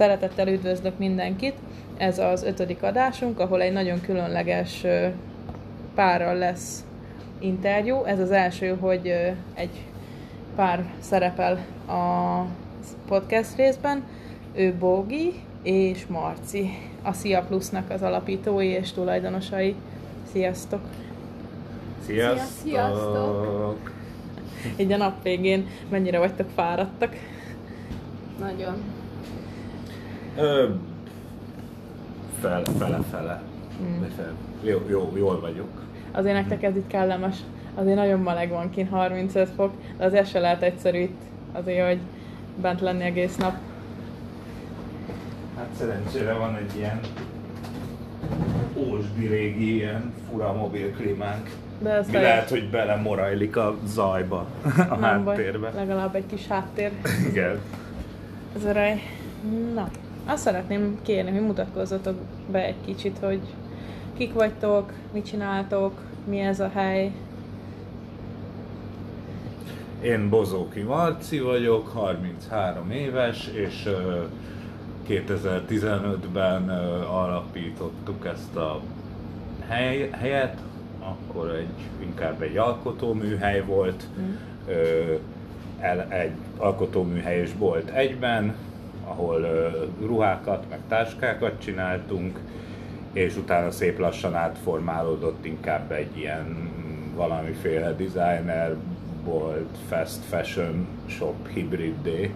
Szeretettel üdvözlök mindenkit. Ez az ötödik adásunk, ahol egy nagyon különleges párral lesz interjú. Ez az első, hogy egy pár szerepel a podcast részben. Ő Bógi és Marci, a Szia Plusznak az alapítói és tulajdonosai. Sziasztok! Sziasztok! Sziasztok! Így a nap végén mennyire vagytok fáradtak? Nagyon. Ö, fel, fele, fele. Mm. Fel. Jó, jó, jól vagyok. Azért nektek ez itt kellemes. Azért nagyon meleg van kint, 35 fok, de azért se lehet egyszerű itt azért, hogy bent lenni egész nap. Hát szerencsére van egy ilyen ósdi régi, ilyen fura mobilklímánk. De ez Mi lehet, hogy belemorajlik a zajba a nem baj, háttérbe. legalább egy kis háttér. Igen. Ez a rej. Na, azt szeretném kérni, hogy mutatkozzatok be egy kicsit, hogy kik vagytok, mit csináltok, mi ez a hely. Én Bozóki Marci vagyok, 33 éves, és ö, 2015-ben ö, alapítottuk ezt a hely, helyet, akkor egy, inkább egy alkotóműhely volt, Mm. ö, el, egy alkotóműhely és bolt egyben, ahol ruhákat, meg táskákat csináltunk, és utána szép lassan átformálódott inkább egy ilyen valamiféle designer bolt, fast fashion shop hibriddé,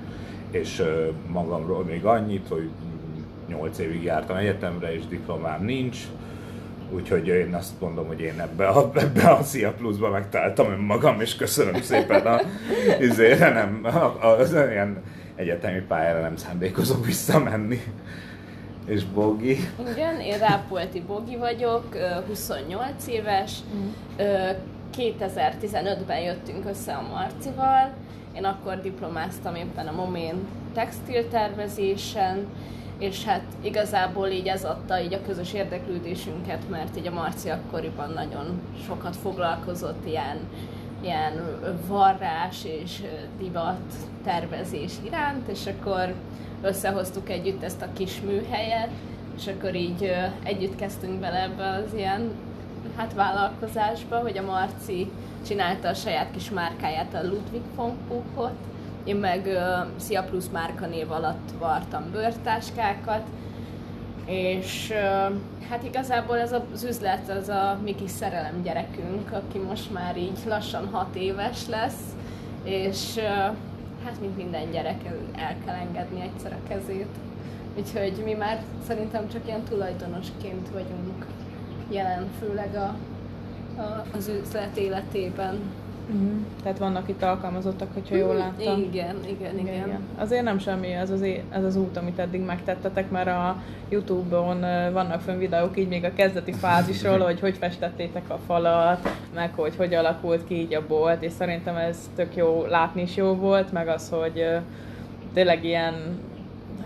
és magamról még annyit, hogy 8 évig jártam egyetemre, és diplomám nincs, Úgyhogy én azt mondom, hogy én ebbe a, ebbe a Szia Pluszba megtaláltam önmagam, és köszönöm szépen a, izére, nem, a, a, az ilyen egyetemi pályára nem szándékozom visszamenni. És Bogi, Igen, én Rápolti Bogi vagyok, ö, 28 éves. Ö, 2015-ben jöttünk össze a Marcival. Én akkor diplomáztam éppen a Momén textiltervezésen, és hát igazából így ez adta így a közös érdeklődésünket, mert így a Marci akkoriban nagyon sokat foglalkozott ilyen, ilyen varrás és divat tervezés iránt, és akkor összehoztuk együtt ezt a kis műhelyet, és akkor így együtt kezdtünk bele ebbe az ilyen hát vállalkozásba, hogy a Marci csinálta a saját kis márkáját, a Ludwig von Puchot, én meg ö, Szia Plus márkanév alatt vartam bőrtáskákat, és hát igazából ez az üzlet, az a mi kis szerelem gyerekünk, aki most már így lassan hat éves lesz, és hát mint minden gyerek el kell engedni egyszer a kezét. Úgyhogy mi már szerintem csak ilyen tulajdonosként vagyunk jelen, főleg a, a, az üzlet életében. Mm. Tehát vannak itt alkalmazottak, hogyha jól láttam. Igen, igen, igen. igen. Azért nem semmi ez az, ez az út, amit eddig megtettetek, mert a Youtube-on vannak fönn videók így még a kezdeti fázisról, hogy hogy festettétek a falat, meg hogy hogy alakult ki így a bolt, és szerintem ez tök jó látni is jó volt, meg az, hogy tényleg ilyen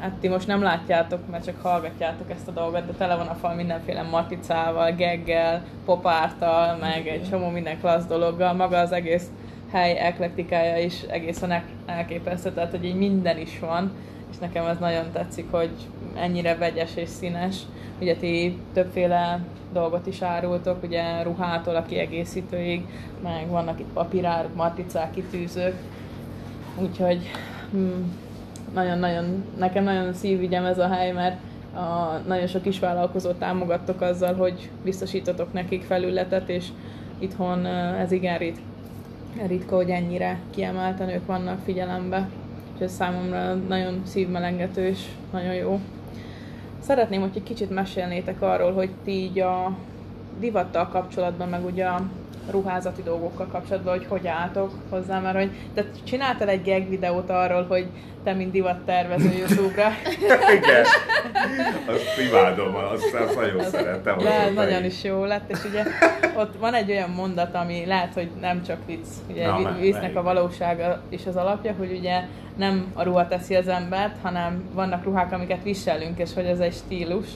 Hát ti most nem látjátok, mert csak hallgatjátok ezt a dolgot, de tele van a fal mindenféle maticával, geggel, popártal, meg egy csomó minden klassz dologgal. Maga az egész hely eklektikája is egészen el- elképesztő, tehát hogy így minden is van, és nekem ez nagyon tetszik, hogy ennyire vegyes és színes. Ugye ti többféle dolgot is árultok, ugye ruhától a kiegészítőig, meg vannak itt papíráruk, matricák, kitűzők, úgyhogy hm, nagyon-nagyon, nekem nagyon szívügyem ez a hely, mert a, nagyon sok kisvállalkozót támogattok azzal, hogy biztosítotok nekik felületet, és itthon ez igen rit, ritka, hogy ennyire kiemelten ők vannak figyelembe. És ez számomra nagyon szívmelengető és nagyon jó. Szeretném, hogy egy kicsit mesélnétek arról, hogy ti így a divattal kapcsolatban, meg ugye a ruházati dolgokkal kapcsolatban, hogy hogy álltok hozzá, mert hogy te csináltál egy gag videót arról, hogy te, mint divattervező YouTube-ra. igen, azt imádom, azt, azt nagyon szeretem. De nagyon is. jó lett, és ugye ott van egy olyan mondat, ami lehet, hogy nem csak vicc, ugye Na, viccnek a valósága is az alapja, hogy ugye nem a ruha teszi az embert, hanem vannak ruhák, amiket viselünk, és hogy ez egy stílus,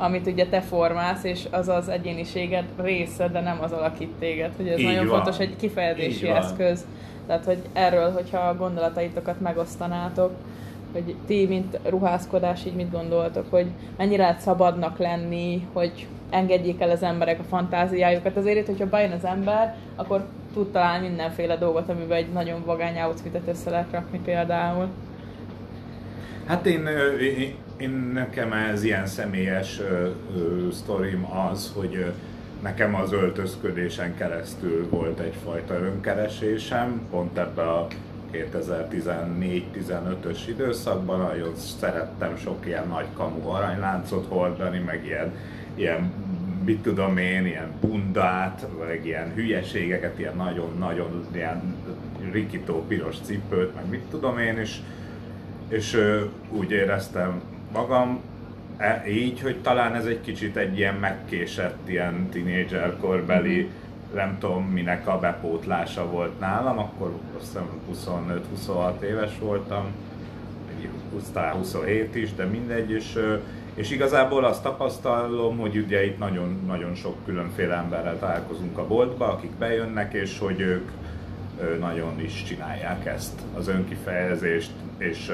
amit ugye te formálsz, és az az egyéniséged része, de nem az alakít téged. Hogy ez Így nagyon van. fontos, egy kifejezési Így van. eszköz. Tehát, hogy erről, hogyha a gondolataitokat megosztanátok, hogy hogy ti, mint ruházkodás, így mit gondoltok, hogy mennyire lehet szabadnak lenni, hogy engedjék el az emberek a fantáziájukat. Azért itt, hogyha bejön az ember, akkor tud találni mindenféle dolgot, amiben egy nagyon vagány outfitet össze lehet rakni például. Hát én, én, nekem ez ilyen személyes sztorim az, hogy nekem az öltözködésen keresztül volt egyfajta önkeresésem, pont ebbe a 2014-15-ös időszakban nagyon szerettem sok ilyen nagy kamu aranyláncot hordani, meg ilyen, ilyen mit tudom én, ilyen bundát, meg ilyen hülyeségeket, ilyen nagyon-nagyon ilyen rikító piros cipőt, meg mit tudom én, és, és úgy éreztem magam, e, így, hogy talán ez egy kicsit egy ilyen megkésett, ilyen tínédzser korbeli mm-hmm nem tudom minek a bepótlása volt nálam, akkor azt hiszem 25-26 éves voltam, talán 27 is, de mindegy, és, és igazából azt tapasztalom, hogy ugye itt nagyon, nagyon sok különféle emberrel találkozunk a boltba, akik bejönnek, és hogy ők nagyon is csinálják ezt, az önkifejezést, és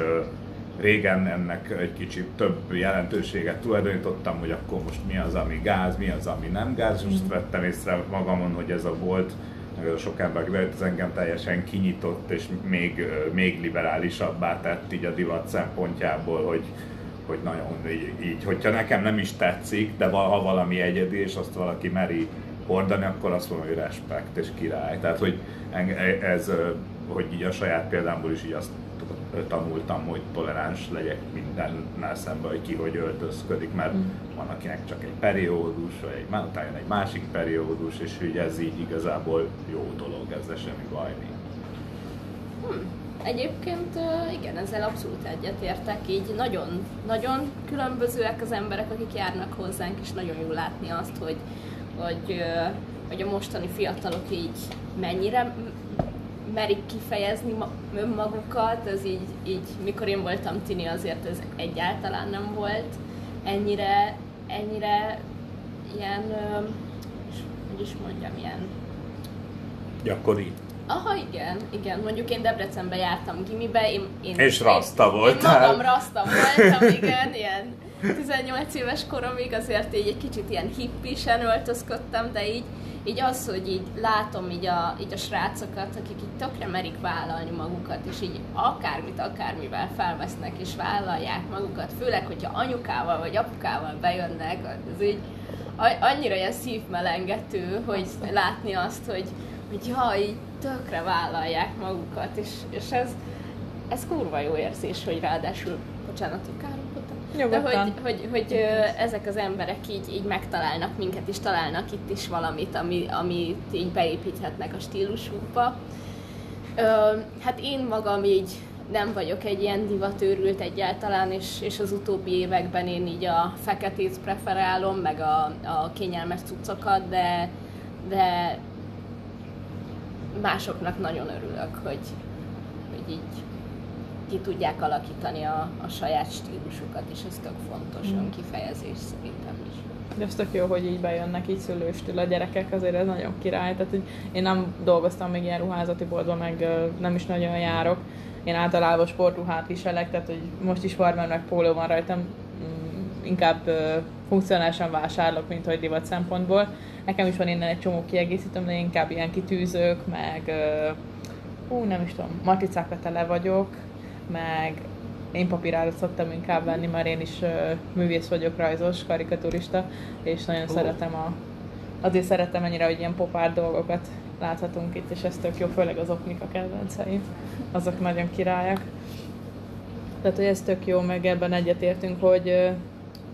régen ennek egy kicsit több jelentőséget tulajdonítottam, hogy akkor most mi az, ami gáz, mi az, ami nem gáz, most vettem észre magamon, hogy ez a volt, meg a sok ember ez engem teljesen kinyitott, és még, még liberálisabbá tett így a divat szempontjából, hogy, hogy nagyon így, így, hogyha nekem nem is tetszik, de ha valami egyedi, és azt valaki meri hordani, akkor azt mondom, hogy respekt és király. Tehát, hogy ez, hogy így a saját példámból is így azt tanultam, hogy toleráns legyek mindennel szemben, hogy ki hogy öltözködik, mert mm. van akinek csak egy periódus, vagy egy, utána jön egy másik periódus, és hogy ez így igazából jó dolog, ezzel semmi baj nincs. Hmm. Egyébként igen, ezzel abszolút egyetértek, így nagyon, nagyon különbözőek az emberek, akik járnak hozzánk, és nagyon jó látni azt, hogy, hogy, hogy a mostani fiatalok így mennyire merik kifejezni önmagukat, ez így, így, mikor én voltam tini, azért ez egyáltalán nem volt ennyire, ennyire ilyen, hogy is mondjam, ilyen... Gyakori. Aha, igen, igen. Mondjuk én Debrecenbe jártam gimibe, én... én és rasta volt. Én magam rasta voltam, igen, ilyen 18 éves koromig azért így egy kicsit ilyen hippisen öltözködtem, de így így az, hogy így látom így a, így a srácokat, akik így tökre merik vállalni magukat, és így akármit, akármivel felvesznek és vállalják magukat, főleg, hogyha anyukával vagy apukával bejönnek, az így annyira ilyen szívmelengető, hogy látni azt, hogy, hogy ja, így tökre vállalják magukat, és, és ez, ez kurva jó érzés, hogy ráadásul, bocsánat, hogy de hogy, hogy, hogy ezek az emberek így, így megtalálnak minket, és találnak itt is valamit, ami, amit így beépíthetnek a stílusukba. Hát én magam így nem vagyok egy ilyen divatőrült egyáltalán, és, és az utóbbi években én így a feketét preferálom, meg a, a kényelmes cuccokat, de, de másoknak nagyon örülök, hogy, hogy így ki tudják alakítani a, a saját stílusukat, és ez tök fontos mm. önkifejezés szerintem is. De ez tök jó, hogy így bejönnek így szülőstől a gyerekek, azért ez nagyon király. Tehát, hogy én nem dolgoztam még ilyen ruházati boltban, meg nem is nagyon járok. Én általában sportruhát viselek, tehát hogy most is farmer meg póló van rajtam, mm, inkább funkcionálisan vásárlok, mint hogy divat szempontból. Nekem is van innen egy csomó kiegészítőm, de inkább ilyen kitűzők, meg hú, nem is tudom, matricákkal tele vagyok, meg én papírárat szoktam inkább venni, mert én is uh, művész vagyok, rajzos, karikaturista, és nagyon oh. szeretem a... Azért szeretem ennyire, hogy ilyen popár dolgokat láthatunk itt, és ez tök jó, főleg az oknik a kedvenceim. Azok nagyon királyak. Tehát, hogy ez tök jó, meg ebben egyetértünk, hogy uh,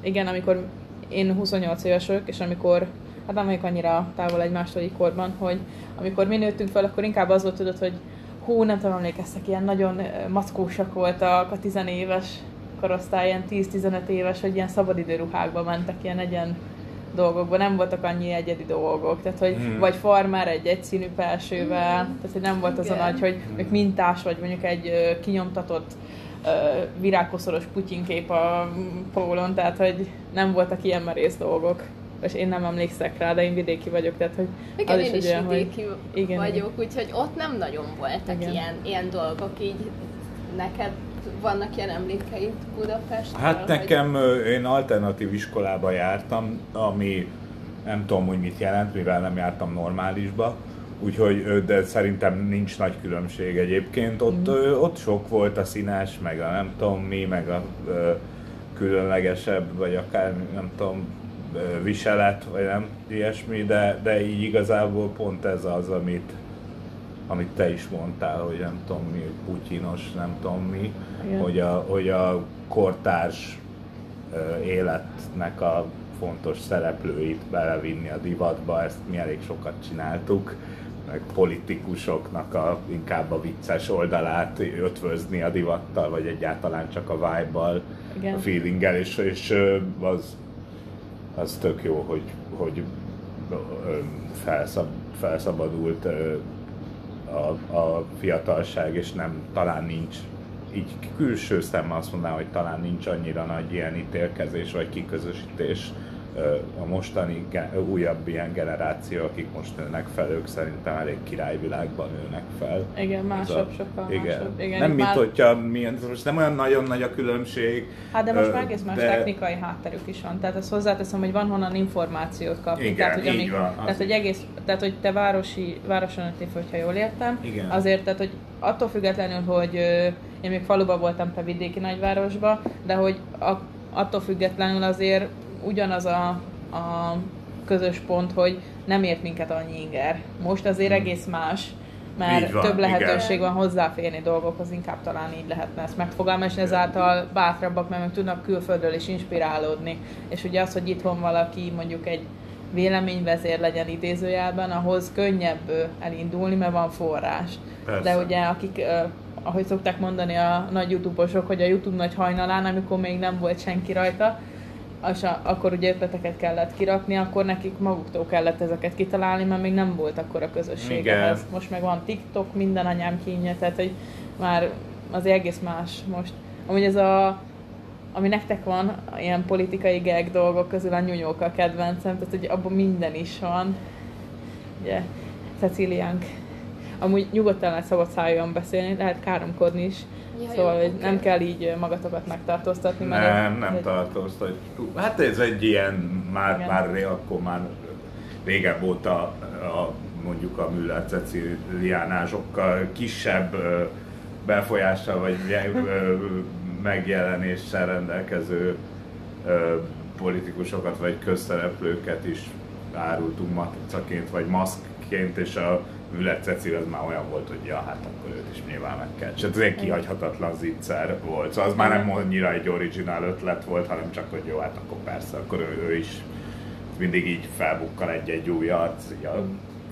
igen, amikor én 28 éves vagyok, és amikor hát nem vagyok annyira távol egymástól így korban, hogy amikor mi nőttünk fel, akkor inkább az volt tudod, hogy hú, nem tudom, emlékeztek, ilyen nagyon mackósak voltak a tizenéves korosztály, ilyen 10-15 éves, hogy ilyen szabadidőruhákba mentek, ilyen egyen dolgokban, nem voltak annyi egyedi dolgok, tehát hogy hmm. vagy farmer egy egyszínű felsővel, hmm. tehát hogy nem volt az a nagy, hogy hmm. mintás vagy mondjuk egy kinyomtatott virágkoszoros putyinkép a pólon, tehát hogy nem voltak ilyen merész dolgok és én nem emlékszek rá, de én vidéki vagyok, tehát hogy igen, az én is, is olyan, vidéki hogy... igen, vagyok, úgyhogy ott nem nagyon voltak igen. ilyen, ilyen dolgok, így neked vannak ilyen emlékeid Budapestről? Hát nekem, hogy... én alternatív iskolába jártam, ami nem tudom, hogy mit jelent, mivel nem jártam normálisba, úgyhogy, de szerintem nincs nagy különbség egyébként. Ott, mm. ott sok volt a színes, meg a nem tudom mi, meg a különlegesebb, vagy akár nem tudom, viselet, vagy nem ilyesmi, de, de így igazából pont ez az, amit, amit te is mondtál, hogy nem tudom mi, putyinos, nem tudom mi, hogy a, hogy a kortárs életnek a fontos szereplőit belevinni a divatba, ezt mi elég sokat csináltuk, meg politikusoknak a, inkább a vicces oldalát ötvözni a divattal, vagy egyáltalán csak a vibe-bal, a feelinggel, és, és az, az tök jó, hogy, hogy felszab, felszabadult a, a fiatalság, és nem, talán nincs így külső szemmel azt mondanám, hogy talán nincs annyira nagy ilyen ítélkezés vagy kiközösítés a mostani újabb ilyen generáció, akik most nőnek fel, ők szerintem elég királyvilágban nőnek fel. Igen, másabb, a, sokkal igen. másabb. Igen, nem mint hogyha milyen, most nem olyan nagyon nagy a különbség. Hát de most már egész más de... technikai hátterük is van. Tehát azt hozzáteszem, hogy van honnan információt kapni. Igen, tehát, hogy így amik, van. Tehát, hogy egész, tehát, hogy te városi, városon nőttél, hogyha jól értem, Igen. azért, tehát, hogy attól függetlenül, hogy én még faluban voltam, te vidéki nagyvárosba, de hogy a, attól függetlenül azért ugyanaz a, a közös pont, hogy nem ért minket annyi inger. Most azért hmm. egész más, mert van, több lehetőség igen. van hozzáférni dolgokhoz, inkább talán így lehetne ezt megfogalmazni, ezáltal bátrabbak, mert meg tudnak külföldről is inspirálódni. És ugye az, hogy itthon valaki mondjuk egy véleményvezér legyen idézőjelben, ahhoz könnyebb elindulni, mert van forrás. Persze. De ugye akik ahogy szokták mondani a nagy youtube hogy a YouTube nagy hajnalán, amikor még nem volt senki rajta, és a, akkor ugye ötleteket kellett kirakni, akkor nekik maguktól kellett ezeket kitalálni, mert még nem volt akkor a közösség Igen. Most meg van TikTok, minden anyám kínja, tehát hogy már az egész más most. Amúgy ez a, ami nektek van, ilyen politikai gag dolgok közül a nyúnyók a kedvencem, tehát hogy abban minden is van. Ugye, Ceciliánk. Amúgy nyugodtan lehet szabad szájon beszélni, lehet káromkodni is Ja, szóval jó, okay. nem kell így magatokat megtartóztatni. Nem, mert nem egy... tartóztatjuk. Hát ez egy ilyen, már, Igen. már akkor már régebb óta a, mondjuk a Müller Ceciliánál sokkal kisebb befolyással vagy megjelenéssel rendelkező politikusokat vagy közszereplőket is árultunk matricaként vagy maszkként, és a Müller Cecil az már olyan volt, hogy ja, hát akkor őt is nyilván meg kell. És ez egy kihagyhatatlan zicser volt. Szóval az már nem annyira egy originál ötlet volt, hanem csak, hogy jó, hát akkor persze, akkor ő, ő is mindig így felbukkal egy-egy új arc így a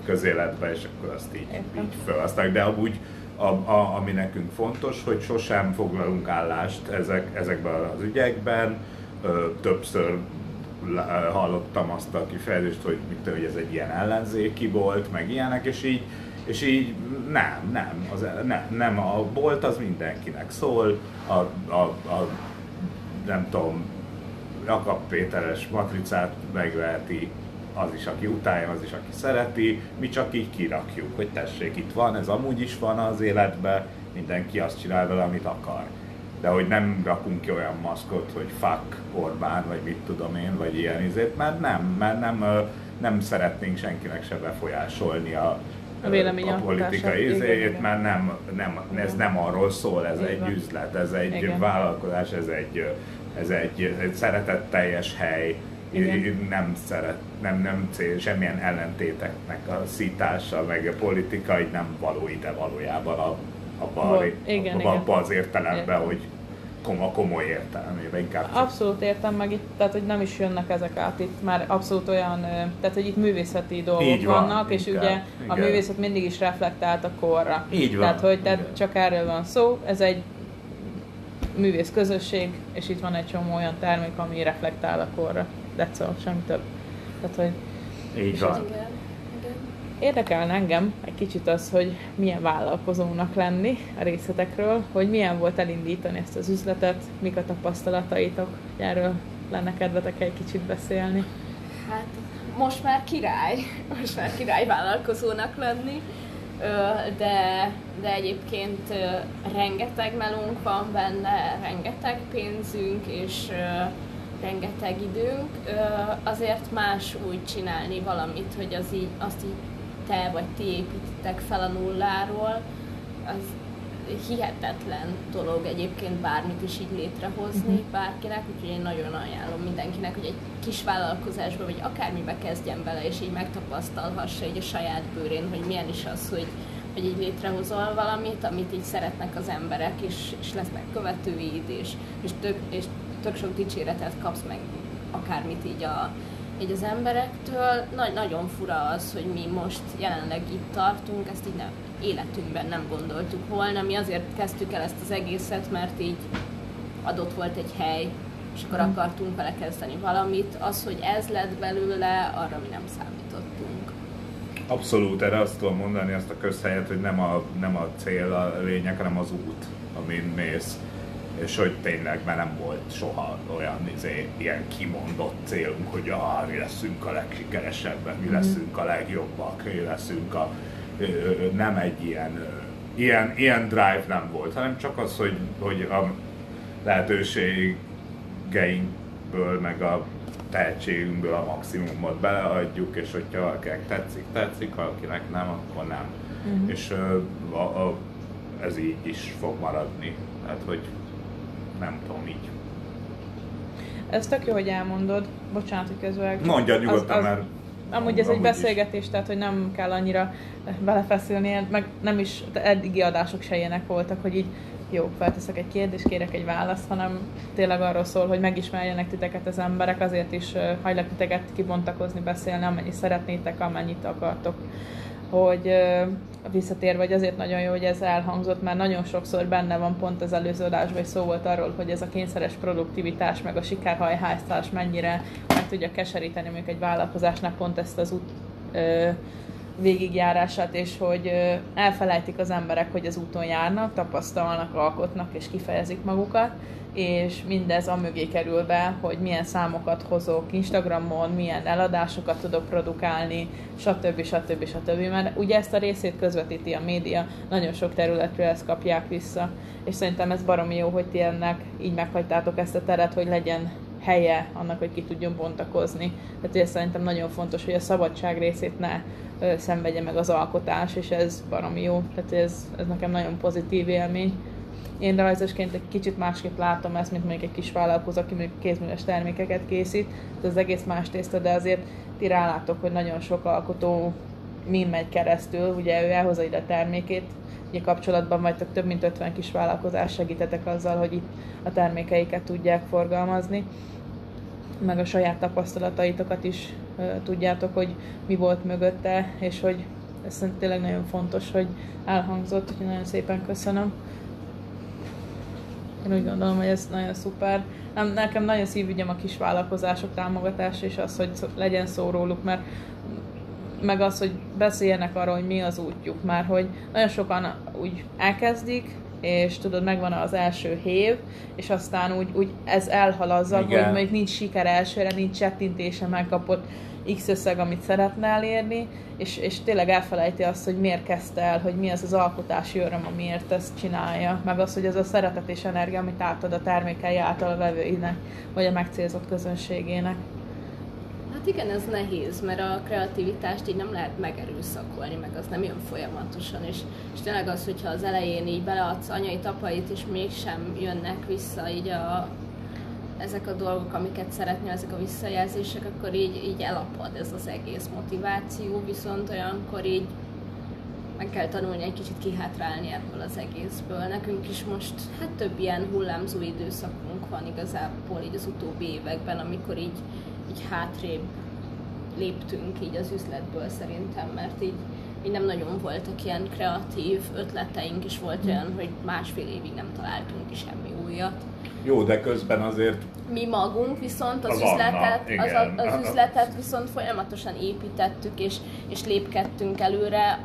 közéletbe, és akkor azt így, így felhasználjuk. De amúgy a, a, ami nekünk fontos, hogy sosem foglalunk állást ezek, ezekben az ügyekben, ö, többször hallottam azt a kifejezést, hogy, mit, hogy ez egy ilyen ellenzéki volt, meg ilyenek, és így, és így nem, nem, az, nem, nem, a bolt az mindenkinek szól, a, a, a nem tudom, Jakab Péteres matricát megveheti az is, aki utálja, az is, aki szereti, mi csak így kirakjuk, hogy tessék, itt van, ez amúgy is van az életben, mindenki azt csinál vele, amit akar de hogy nem rakunk ki olyan maszkot, hogy fuck Orbán, vagy mit tudom én, vagy ilyen izét, mert nem, mert nem, nem szeretnénk senkinek se befolyásolni a, a, a politikai izéjét, mert nem, nem, ez nem arról szól, ez igen. egy üzlet, ez egy igen. vállalkozás, ez egy, ez egy, egy szeretetteljes hely, igen. nem szeret, nem, nem cél, semmilyen ellentéteknek a szítása, meg a politika így nem való ide valójában a abban igen, abba, abba az értelemben, hogy komoly, komoly értelmében inkább. Abszolút értem meg itt, tehát hogy nem is jönnek ezek át itt már abszolút olyan, tehát hogy itt művészeti dolgok Így van, vannak, inkább, és ugye igen. a művészet mindig is reflektált a korra. Így van. Tehát, hogy tehát csak erről van szó, ez egy művész közösség, és itt van egy csomó olyan termék, ami reflektál a korra. That's all, semmi több. Tehát, hogy így van. Érdekelne engem egy kicsit az, hogy milyen vállalkozónak lenni a részletekről, hogy milyen volt elindítani ezt az üzletet, mik a tapasztalataitok, erről lenne kedvetek egy kicsit beszélni. Hát most már király, most már király vállalkozónak lenni. de, de egyébként rengeteg melónk van benne, rengeteg pénzünk, és rengeteg időnk, azért más úgy csinálni valamit, hogy az így, azt így te vagy ti építitek fel a nulláról, az hihetetlen dolog egyébként bármit is így létrehozni uh-huh. bárkinek, úgyhogy én nagyon ajánlom mindenkinek, hogy egy kis vállalkozásba, vagy akármibe kezdjen bele, és így megtapasztalhassa így a saját bőrén, hogy milyen is az, hogy, hogy így létrehozol valamit, amit így szeretnek az emberek, és, és lesznek követőid, és, és, tök, és tök sok dicséretet kapsz meg akármit így a, így az emberektől. Nagy, nagyon fura az, hogy mi most jelenleg itt tartunk, ezt így nem, életünkben nem gondoltuk volna. Mi azért kezdtük el ezt az egészet, mert így adott volt egy hely, és akkor mm. akartunk vele kezdeni valamit. Az, hogy ez lett belőle, arra mi nem számítottunk. Abszolút, erre azt tudom mondani, azt a közhelyet, hogy nem a, nem a cél a lényeg, hanem az út, amin mész és hogy tényleg már nem volt soha olyan izé, ilyen kimondott célunk, hogy ah, mi leszünk a legsikeresebbek, mi mhm. leszünk a legjobbak, mi leszünk a... Nem egy ilyen, ilyen, ilyen drive nem volt, hanem csak az, hogy, hogy a lehetőségeinkből, meg a tehetségünkből a maximumot beleadjuk, és hogyha valakinek tetszik, tetszik, valakinek nem, akkor nem. Uh-huh. És a, a, ez így is fog maradni. Tehát, hogy nem tudom így. Ez tök jó, hogy elmondod. Bocsánat, hogy közben... Mondja nyugodtan, az, az, mert... Amúgy ez egy beszélgetés, is. tehát hogy nem kell annyira belefeszülni, meg nem is eddigi adások se ilyenek voltak, hogy így jó, felteszek egy kérdést, kérek egy választ, hanem tényleg arról szól, hogy megismerjenek titeket az emberek, azért is hajlak titeket kibontakozni, beszélni, amennyit szeretnétek, amennyit akartok hogy visszatér, vagy azért nagyon jó, hogy ez elhangzott, mert nagyon sokszor benne van pont az előző adásban, hogy szó volt arról, hogy ez a kényszeres produktivitás, meg a sikerhajhásztás mennyire meg tudja keseríteni mondjuk egy vállalkozásnak pont ezt az út ö, végigjárását, és hogy elfelejtik az emberek, hogy az úton járnak, tapasztalnak, alkotnak és kifejezik magukat, és mindez a mögé kerül be, hogy milyen számokat hozok Instagramon, milyen eladásokat tudok produkálni, stb. stb. stb. Mert ugye ezt a részét közvetíti a média, nagyon sok területről ezt kapják vissza, és szerintem ez baromi jó, hogy ti ennek így meghagytátok ezt a teret, hogy legyen helye annak, hogy ki tudjon bontakozni. Tehát ugye szerintem nagyon fontos, hogy a szabadság részét ne ö, szenvedje meg az alkotás, és ez baromi jó. Tehát ez, ez nekem nagyon pozitív élmény. Én rajzosként egy kicsit másképp látom ezt, mint mondjuk egy kis vállalkozó, aki mondjuk kézműves termékeket készít, ez az egész más tészta, de azért ti rálátok, hogy nagyon sok alkotó min megy keresztül, ugye ő elhozza ide a termékét, ugye kapcsolatban vagytok több mint 50 kis vállalkozás, segítetek azzal, hogy itt a termékeiket tudják forgalmazni, meg a saját tapasztalataitokat is tudjátok, hogy mi volt mögötte, és hogy ez tényleg nagyon fontos, hogy elhangzott, úgyhogy nagyon szépen köszönöm. Én úgy gondolom, hogy ez nagyon szuper. Nem, nekem nagyon szívügyem a kis vállalkozások támogatása, és az, hogy legyen szó róluk, mert meg az, hogy beszéljenek arról, hogy mi az útjuk, már hogy nagyon sokan úgy elkezdik, és tudod, megvan az első hév, és aztán úgy, úgy ez elhalazza, hogy mondjuk nincs siker elsőre, nincs csettintése, megkapott X összeg, amit szeretne elérni, és, és tényleg elfelejti azt, hogy miért kezdte el, hogy mi az az alkotási öröm, amiért ezt csinálja, meg az, hogy az a szeretet és energia, amit átad a termékei által a vevőinek, vagy a megcélzott közönségének. Igen, ez nehéz, mert a kreativitást így nem lehet megerőszakolni, meg az nem jön folyamatosan, és, és tényleg az, hogyha az elején így beleadsz anyai tapait, és mégsem jönnek vissza így a, ezek a dolgok, amiket szeretnél, ezek a visszajelzések, akkor így, így elapad ez az egész motiváció, viszont olyankor így meg kell tanulni egy kicsit kihátrálni ebből az egészből. Nekünk is most hát több ilyen hullámzó időszakunk van igazából így az utóbbi években, amikor így, így hátrébb léptünk így az üzletből szerintem, mert így, így nem nagyon voltak ilyen kreatív ötleteink, és volt olyan, hogy másfél évig nem találtunk ki semmi újat. Jó, de közben azért... Mi magunk viszont az, az üzletet, az, az, az üzletet viszont folyamatosan építettük, és, és lépkedtünk előre,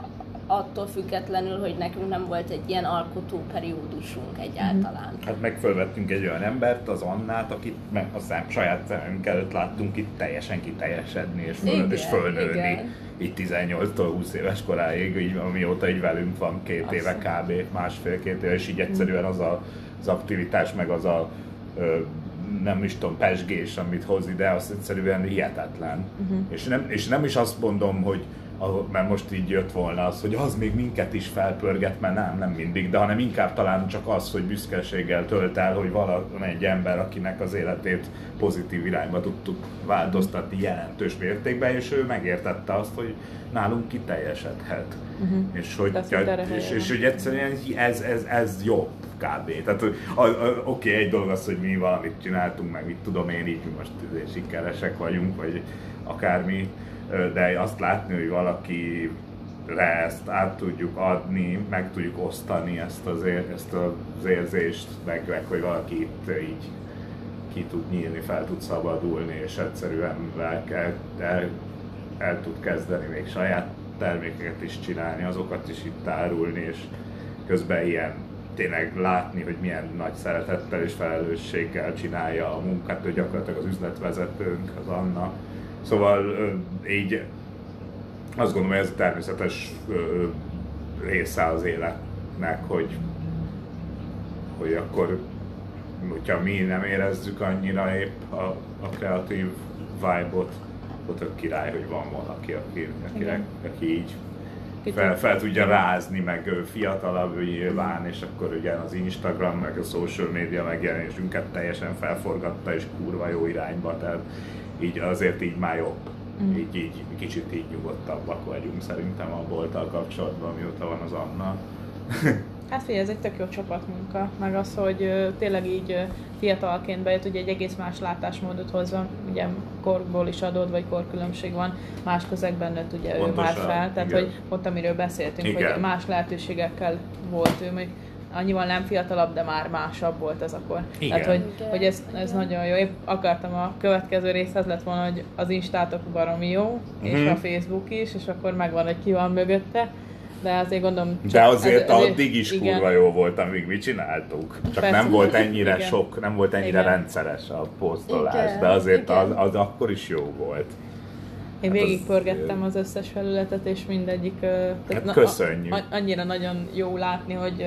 attól függetlenül, hogy nekünk nem volt egy ilyen alkotó periódusunk egyáltalán. Hát meg fölvettünk egy olyan embert, az Annát, akit meg a szám, saját szemünk előtt láttunk itt teljesen kiteljesedni és, föl, Igen, és fölnőni. igen. Így 18-tól 20 éves koráig, így, amióta így velünk van két Azt éve kb. másfél-két éve, és így egyszerűen az a, az aktivitás, meg az a ö, nem is tudom, pesgés, amit hoz ide, az egyszerűen hihetetlen. Uh-huh. És, nem, és nem is azt mondom, hogy mert most így jött volna az, hogy az még minket is felpörget, mert nem, nem mindig, de hanem inkább talán csak az, hogy büszkeséggel tölt el, hogy van egy ember, akinek az életét pozitív irányba tudtuk változtatni jelentős mértékben, és ő megértette azt, hogy nálunk kiteljesedhet. Uh-huh. És hogy, és, és, hogy egyszerűen ez, ez, ez jó kb. Tehát oké, egy dolog az, hogy mi valamit csináltunk, meg mit tudom én, így most sikeresek vagyunk, vagy akármi, de azt látni, hogy valaki ezt át tudjuk adni, meg tudjuk osztani ezt az, ér, ezt az érzést, meg, meg hogy valaki itt így ki tud nyílni, fel tud szabadulni, és egyszerűen el, el, el tud kezdeni még saját termékeket is csinálni, azokat is itt árulni, és közben ilyen tényleg látni, hogy milyen nagy szeretettel és felelősséggel csinálja a munkát, ő gyakorlatilag az üzletvezetőnk, az Anna. Szóval így azt gondolom, hogy ez a természetes része az életnek, hogy, hogy akkor, hogyha mi nem érezzük annyira épp a, a kreatív vibe-ot, ott tök király, hogy van valaki, aki, aki, aki így fel, fel tudja rázni, meg ő fiatalabb ő nyilván, és akkor ugye az Instagram, meg a social media megjelenésünket teljesen felforgatta, és kurva jó irányba, tehát így azért így már jobb. Mm. Így, így, kicsit így nyugodtabbak vagyunk szerintem a bolttal kapcsolatban, mióta van az Anna. Hát figyelj, ez egy tök jó csapatmunka, meg az, hogy tényleg így fiatalként bejött, ugye egy egész más látásmódot hozva, ugye korból is adód, vagy korkülönbség van, más közegben nőtt ugye ő Pontosan, már fel, tehát igen. hogy ott amiről beszéltünk, Igen. hogy más lehetőségekkel volt ő, még annyival nem fiatalabb, de már másabb volt ez akkor. Igen. Tehát, hogy, Igen, hogy ez, ez igen. nagyon jó. Épp akartam a következő részhez lett volna, hogy az Instátok baromi jó, és Mhm. a Facebook is, és akkor megvan, hogy ki van mögötte. De azért gondolom... De csak- azért ez- addig is igen. kurva jó volt, amíg mi csináltuk. Csak Persze. nem volt ennyire Igen. sok, nem volt ennyire Igen. rendszeres a posztolás, Igen, de azért az, igen. az akkor is jó volt. Én Hát az- végigpörgettem az összes felületet, és mindegyik... tehát Hát na- köszönjük. a- annyira nagyon jó látni, hogy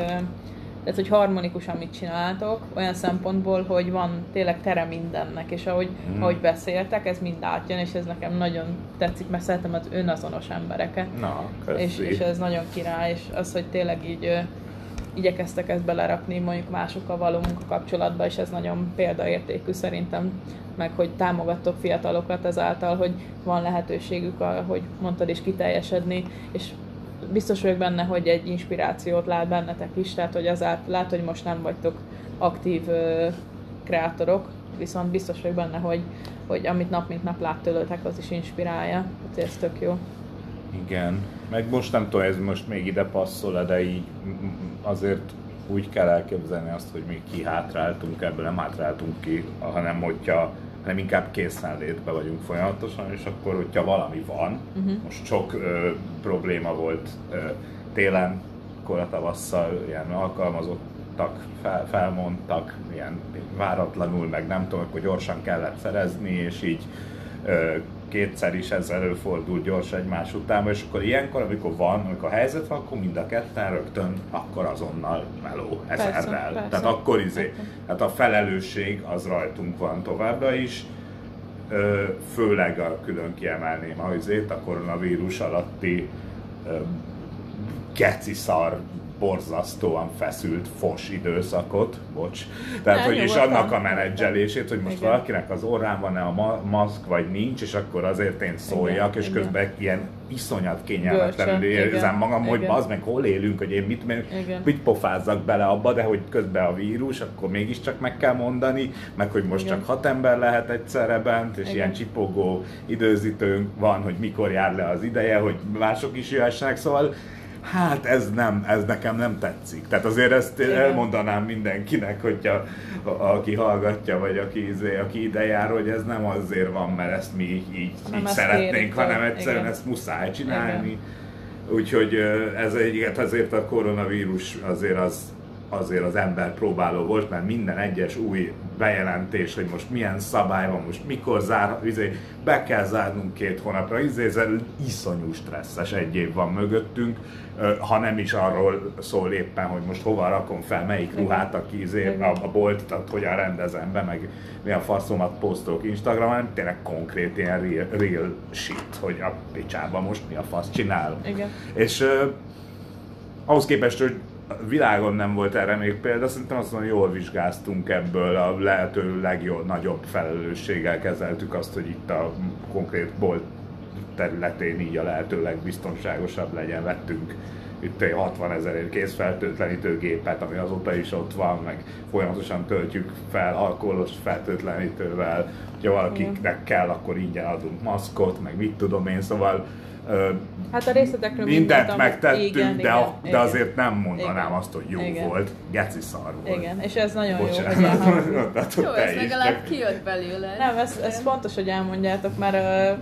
tehát, hogy harmonikusan mit csináltok, olyan szempontból, hogy van tényleg tere mindennek, és ahogy, Mhm. ahogy beszéltek, ez mind átjön, és ez nekem nagyon tetszik, mert szeretem az önazonos embereket. Na, köszi. És, és ez nagyon király, és az, hogy tényleg így igyekeztek ezt belerakni mondjuk másokkal való munkakapcsolatba, és ez nagyon példaértékű szerintem, meg hogy támogattok fiatalokat ezáltal, hogy van lehetőségük, hogy mondtad is kiteljesedni, és biztos vagyok benne, hogy egy inspirációt lát bennetek is, tehát hogy azáltal lát, hogy most nem vagytok aktív ö, kreátorok, viszont biztos vagyok benne, hogy, hogy amit nap mint nap lát tőletek, az is inspirálja, úgyhogy ez tök jó. Igen. Meg most nem tudom, ez most még ide passzol de így azért úgy kell elképzelni azt, hogy mi kihátráltunk ebből, nem hátráltunk ki, hanem hogyha hanem inkább készenlétben vagyunk folyamatosan, és akkor, hogyha valami van, uh-huh. most sok ö, probléma volt ö, télen, akkor a tavasszal ilyen alkalmazottak fel, felmondtak, ilyen váratlanul, meg nem tudom, akkor gyorsan kellett szerezni, és így ö, kétszer is ez előfordul gyors egymás után, és akkor ilyenkor, amikor van, amikor helyzet van, akkor mind a ketten rögtön, akkor azonnal meló ezerrel. persze. Tehát akkor izé, hát a felelősség az rajtunk van továbbra is, Ö, főleg a külön kiemelném a izét, a koronavírus alatti ö, geci szar, borzasztóan feszült fos időszakot, bocs. Tehát, Nem, hogy is annak a menedzselését, hogy most Igen. valakinek az orrán van-e a ma- maszk, vagy nincs, és akkor azért én szóljak, Igen, és igen. közben ilyen iszonyat kényelmetlenül érzem igen, magam, hogy igen. bazd meg, hol élünk, hogy én mit, Igen. mit pofázzak bele abba, de hogy közben a vírus, akkor mégiscsak meg kell mondani, meg hogy most Igen. csak hat ember lehet egyszerre bent, és Igen. ilyen csipogó időzítőnk van, hogy mikor jár le az ideje, hogy mások is jöhessenek, szóval Hát ez nem, ez nekem nem tetszik. Tehát azért ezt Igen. elmondanám mindenkinek, hogyha a, aki hallgatja, vagy aki, izé, aki ide jár, hogy ez nem azért van, mert ezt mi így, így, Nem így szeretnénk, kérjük, hanem igen. egyszerűen ezt muszáj csinálni. Úgyhogy ez egy, azért a koronavírus azért az azért az ember próbáló volt, mert minden egyes új bejelentés, hogy most milyen szabály van, most mikor zár, izé, be kell zárnunk két hónapra, izé, ez iszonyú stresszes egy év van mögöttünk, ha nem is arról szól éppen, hogy most hova rakom fel, melyik ruhát, aki izé, a, a boltot, hogyan rendezem be, meg milyen faszomat posztolok Instagramon, hanem tényleg konkrét ilyen real, real shit, hogy a picsában most mi a fasz csinálunk. Igen. És uh, ahhoz képest, hogy a világon nem volt erre még példa, szerintem azt mondom, jól vizsgáztunk ebből, a lehető legjobb, nagyobb felelősséggel kezeltük azt, hogy itt a konkrét bolt területén így a lehető legbiztonságosabb legyen. Vettünk itt egy 60 ezerért készfertőtlenítő gépet, ami azóta is ott van, meg folyamatosan töltjük fel alkoholos fertőtlenítővel, ha valakinek kell, akkor ingyen adunk maszkot, meg mit tudom én, szóval Hát a részletekről mindent megtettünk, igen, de, a, igen, de azért nem mondanám igen, azt, hogy jó igen. volt. Geci szar volt. Igen, és ez nagyon Bocsánat. jó, hogy Jó, ez legalább kijött belőle. Nem, ez, ez fontos, hogy elmondjátok, mert uh,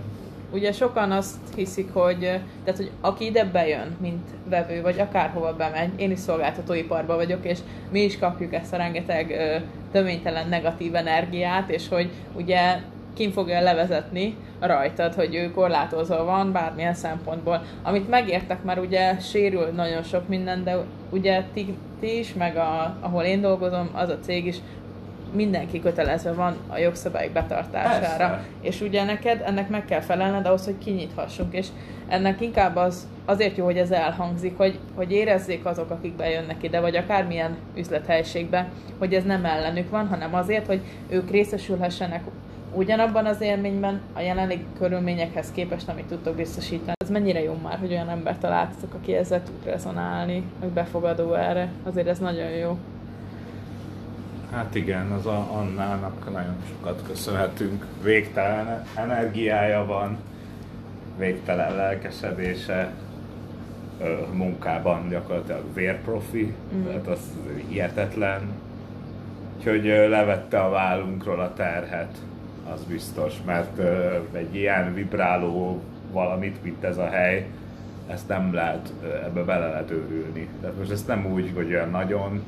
ugye sokan azt hiszik, hogy, tehát, hogy aki ide bejön, mint vevő, vagy akárhova bemegy, én is szolgáltatóiparban vagyok, és mi is kapjuk ezt a rengeteg uh, töménytelen negatív energiát, és hogy ugye kim fogja levezetni rajtad, hogy ő korlátozva van bármilyen szempontból. Amit megértek, mert ugye sérül nagyon sok minden, de ugye ti, ti is, meg a, ahol én dolgozom, az a cég is mindenki kötelezve van a jogszabályok betartására. Persze. És ugye neked ennek meg kell felelned ahhoz, hogy kinyithassunk. És ennek inkább az, azért jó, hogy ez elhangzik, hogy, hogy érezzék azok, akik bejönnek ide, vagy akármilyen üzlethelyiségbe, hogy ez nem ellenük van, hanem azért, hogy ők részesülhessenek ugyanabban az élményben a jelenlegi körülményekhez képest, amit tudtok biztosítani. Ez mennyire jó már, hogy olyan ember találtatok, aki ezzel tud rezonálni, meg befogadó erre. Azért ez nagyon jó. Hát igen, az a Annának nagyon sokat köszönhetünk. Végtelen energiája van, végtelen lelkesedése, munkában gyakorlatilag vérprofi, mm. tehát az hihetetlen. Úgyhogy levette a vállunkról a terhet az biztos, mert egy ilyen vibráló valamit, mint ez a hely, ezt nem lehet, ebbe bele lehet őrülni. Tehát most ezt nem úgy, hogy olyan nagyon,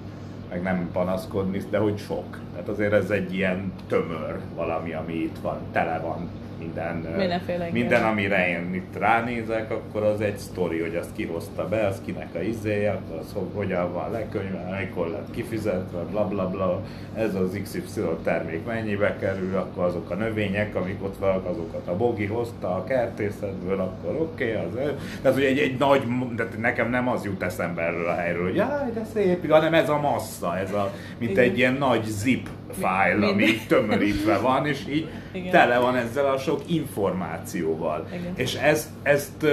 meg nem panaszkodni, de hogy sok. Tehát azért ez egy ilyen tömör valami, ami itt van, tele van minden, Mindenféle minden amire én itt ránézek, akkor az egy sztori, hogy azt kihozta be, az kinek a izéje, az hogyan van lekönyve, mikor lett kifizetve, bla bla bla, ez az XY termék mennyibe kerül, akkor azok a növények, amik ott vannak, azokat a bogi hozta a kertészetből, akkor oké, okay, az Tehát, hogy egy, egy nagy, de nekem nem az jut eszembe erről a helyről, hogy jaj, de szép, hanem ez a massza, ez a, mint Igen. egy ilyen nagy zip fájl, ami tömörítve van, és így Igen. tele van ezzel a sok információval. Igen. És ez, ezt,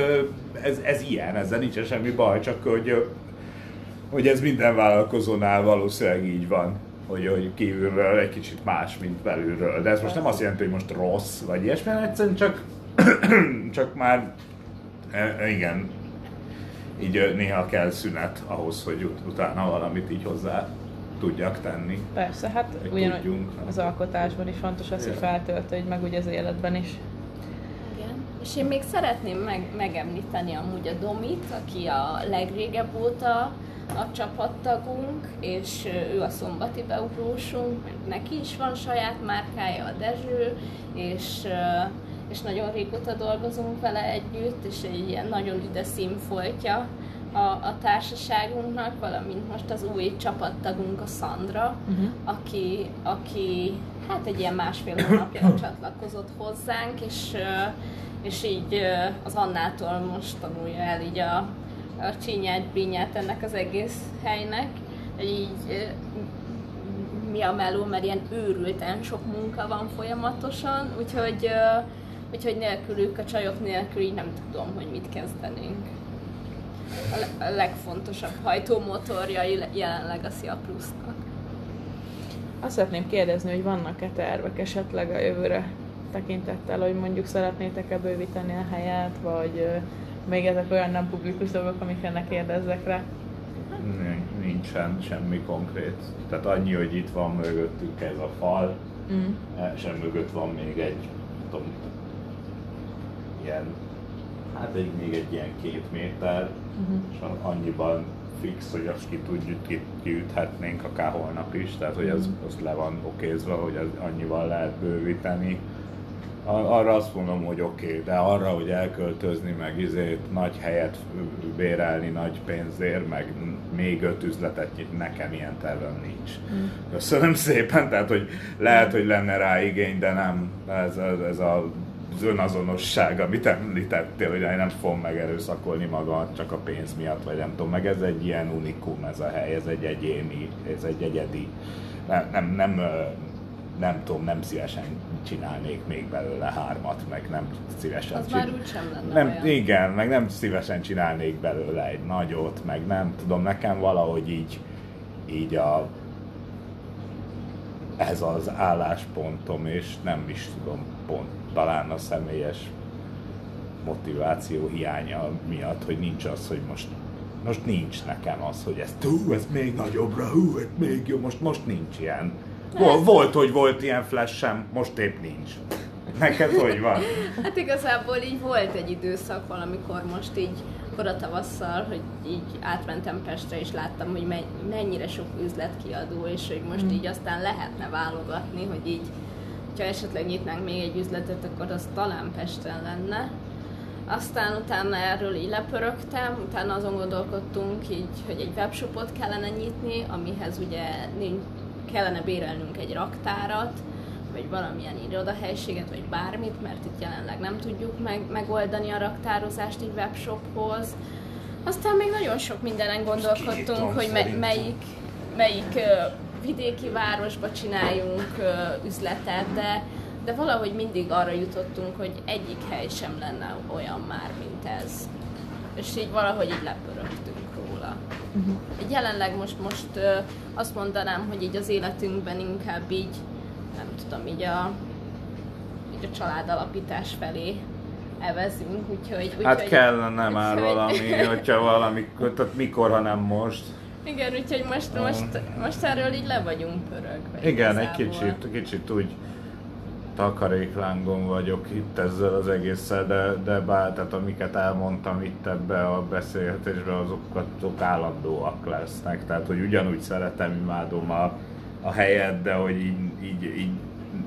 ez, ez ilyen, ezzel nincs semmi baj, csak hogy, hogy ez minden vállalkozónál valószínűleg így van hogy, hogy kívülről egy kicsit más, mint belülről. De ez most nem azt jelenti, hogy most rossz, vagy ilyesmi, egyszerűen csak, csak már e, igen, így néha kell szünet ahhoz, hogy ut- utána valamit így hozzá tudjak tenni. Persze, hát ugyanúgy az alkotásban is fontos az, hogy feltöltődj, meg úgy az életben is. Igen. És én még szeretném meg, megemlíteni amúgy a Domit, aki a legrégebb óta a csapattagunk, és ő a szombati beugrósunk, neki is van saját márkája, a Dezső, és, és nagyon régóta dolgozunk vele együtt, és egy ilyen nagyon üde színfoltja a, a társaságunknak, valamint most az új csapattagunk a Sandra, uh-huh. aki, aki hát egy ilyen másfél hónapja csatlakozott hozzánk, és, és így az Annától most tanulja el így a, a csinyát, bínyát ennek az egész helynek. Így mi a meló, mert ilyen őrülten sok munka van folyamatosan, úgyhogy, úgyhogy nélkülük, a csajok nélkül így nem tudom, hogy mit kezdenénk a legfontosabb hajtómotorja jelenleg a Szia Plusznak. Azt szeretném kérdezni, hogy vannak-e tervek esetleg a jövőre tekintettel, hogy mondjuk szeretnétek-e bővíteni a helyet, vagy még ezek olyan nem publikus dolgok, amikre kérdezzek rá? Nincsen semmi konkrét. Tehát annyi, hogy itt van mögöttük ez a fal, mm. sem mögött van még egy, tudom, ilyen hát egy, még egy ilyen két méter, uh-huh. és annyiban fix, hogy azt ki tudjuk, ki, kiüthetnénk akár holnap is, tehát hogy az, az le van okézva, hogy az annyival lehet bővíteni. Arra azt mondom, hogy oké, okay, de arra, hogy elköltözni, meg izét, nagy helyet bérelni nagy pénzért, meg még öt üzletet nyitni, nekem ilyen tervem nincs. Mm. Köszönöm szépen, tehát hogy lehet, hogy lenne rá igény, de nem, ez, ez, ez a az önazonosság, amit említettél, hogy én nem fogom megerőszakolni magamat csak a pénz miatt, vagy nem tudom, meg ez egy ilyen unikum ez a hely, ez egy egyéni, ez egy egyedi, nem, nem, nem, nem tudom, nem szívesen csinálnék még belőle hármat, meg nem szívesen Az csinál... már úgy sem lenne nem, olyan. Igen, meg nem szívesen csinálnék belőle egy nagyot, meg nem tudom, nekem valahogy így, így a, ez az álláspontom, és nem is tudom pont talán a személyes motiváció hiánya miatt, hogy nincs az, hogy most most nincs nekem az, hogy ez, hú, ez még nagyobbra, hú, ez még jó, most, most nincs ilyen. Volt, volt, hogy volt ilyen flashem, most épp nincs. Neked hogy van? Hát igazából így volt egy időszak valamikor most így kora tavasszal, hogy így átmentem Pestre, és láttam, hogy mennyire sok üzletkiadó, és hogy most mm. így aztán lehetne válogatni, hogy így ha esetleg nyitnánk még egy üzletet, akkor az talán Pesten lenne. Aztán utána erről így lepörögtem, utána azon gondolkodtunk így, hogy egy webshopot kellene nyitni, amihez ugye kellene bérelnünk egy raktárat, vagy valamilyen irodahelységet, vagy bármit, mert itt jelenleg nem tudjuk meg, megoldani a raktározást egy webshophoz. Aztán még nagyon sok mindenen gondolkodtunk, hogy me- melyik, melyik vidéki városba csináljunk üzletet, de, de valahogy mindig arra jutottunk, hogy egyik hely sem lenne olyan már, mint ez. És így valahogy így lepörögtünk róla. Uh-huh. Jelenleg most, most azt mondanám, hogy így az életünkben inkább így, nem tudom, így a, így a családalapítás felé evezünk, úgyhogy... úgyhogy hát kellene már valami, hogyha valami, tehát mikor, ha nem most. Igen, úgyhogy most, most, most erről így le vagyunk pörögve. Igen, egy kicsit, kicsit úgy takaréklángon vagyok itt ezzel az egésszel, de, de bár, tehát amiket elmondtam itt ebbe a beszélgetésbe, azokat azok állandóak lesznek. Tehát, hogy ugyanúgy szeretem, imádom a, a helyet, de hogy így, így, így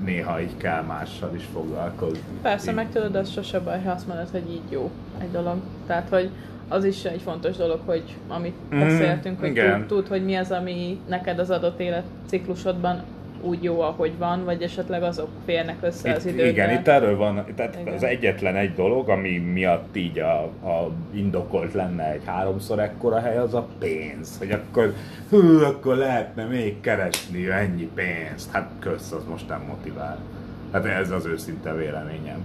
néha így kell mással is foglalkozni. Persze, így. meg tudod, az sose baj, ha azt mondod, hogy így jó egy dolog. Tehát, hogy az is egy fontos dolog, hogy amit mm, beszéltünk, hogy tud, tud, hogy mi az, ami neked az adott életciklusodban úgy jó, ahogy van, vagy esetleg azok férnek össze itt, az időben. Igen, itt erről van, tehát igen. az egyetlen egy dolog, ami miatt így a, a indokolt lenne egy háromszor ekkora hely, az a pénz. Hogy akkor, hú, akkor lehetne még keresni ennyi pénzt. Hát kösz, az most nem motivál. Hát ez az őszinte véleményem.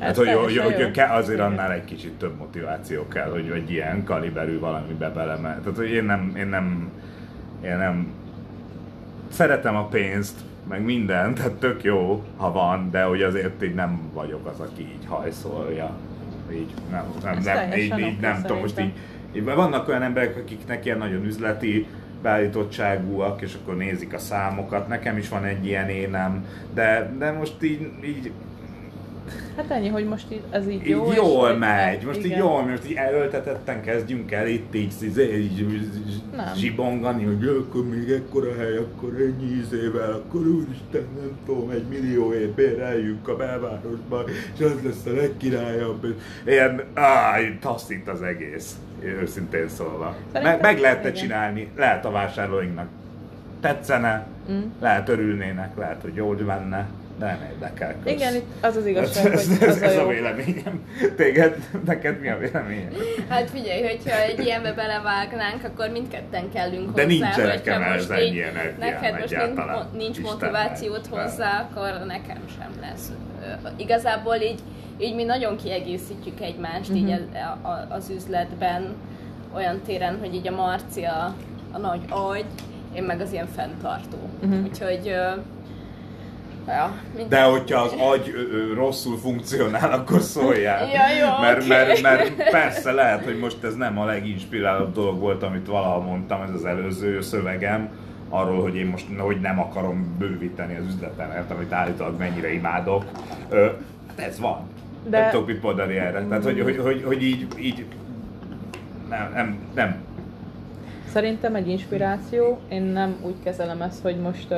Hát, hogy, hogy, hogy kell, azért annál egy kicsit több motiváció kell, hogy egy ilyen kaliberű valamibe belemel. Tehát, hogy én nem, én nem, én nem szeretem a pénzt, meg mindent, tehát tök jó, ha van, de hogy azért így nem vagyok az, aki így hajszolja. Így nem, nem, nem, így, így nem tudom, most így, így, vannak olyan emberek, akiknek ilyen nagyon üzleti beállítottságúak, és akkor nézik a számokat. Nekem is van egy ilyen énem, de, de most így, így Hát ennyi, hogy most ez így jó. Így jól megy, most igen. így jól most így elöltetetten kezdjünk el itt így, így, így, így zsibongani, hogy akkor még ekkora hely, akkor ennyi izével, akkor úristen, nem tudom, egy millióért béreljünk a belvárosba, és az lesz a legkirályabb. Ilyen, áh, taszít az egész, őszintén szólva. Meg, meg lehetne csinálni, lehet a vásárlóinknak tetszene, mm. lehet örülnének, lehet, hogy jól menne nem érdekel. Kösz. Igen, itt az az igazság, ez, hogy ez, az ez a, a véleményem. Téged, neked mi a véleményed? Hát figyelj, hogyha egy ilyenbe belevágnánk, akkor mindketten kellünk De hozzá. De nincs nekem ez ennyi Neked most nincs, nincs motivációt hozzá, akkor nekem sem lesz. Igazából így, így mi nagyon kiegészítjük egymást uh-huh. így mhm. az, az üzletben, olyan téren, hogy így a Marcia a nagy agy, én meg az ilyen fenntartó. Uh-huh. Úgyhogy Ja, De hogyha az agy ö, rosszul funkcionál, akkor szóljál. ja, jó, mert, okay. mert, mert persze lehet, hogy most ez nem a leginspirálóbb dolog volt, amit valaha mondtam, ez az előző szövegem, arról, hogy én most hogy nem akarom bővíteni az üzletemet, amit állítólag mennyire imádok. Ö, hát ez van. De... Nem tudok mit mondani erre. Tehát, hogy, hogy, hogy, hogy így, így nem, nem, nem. Szerintem egy inspiráció, én nem úgy kezelem ezt, hogy most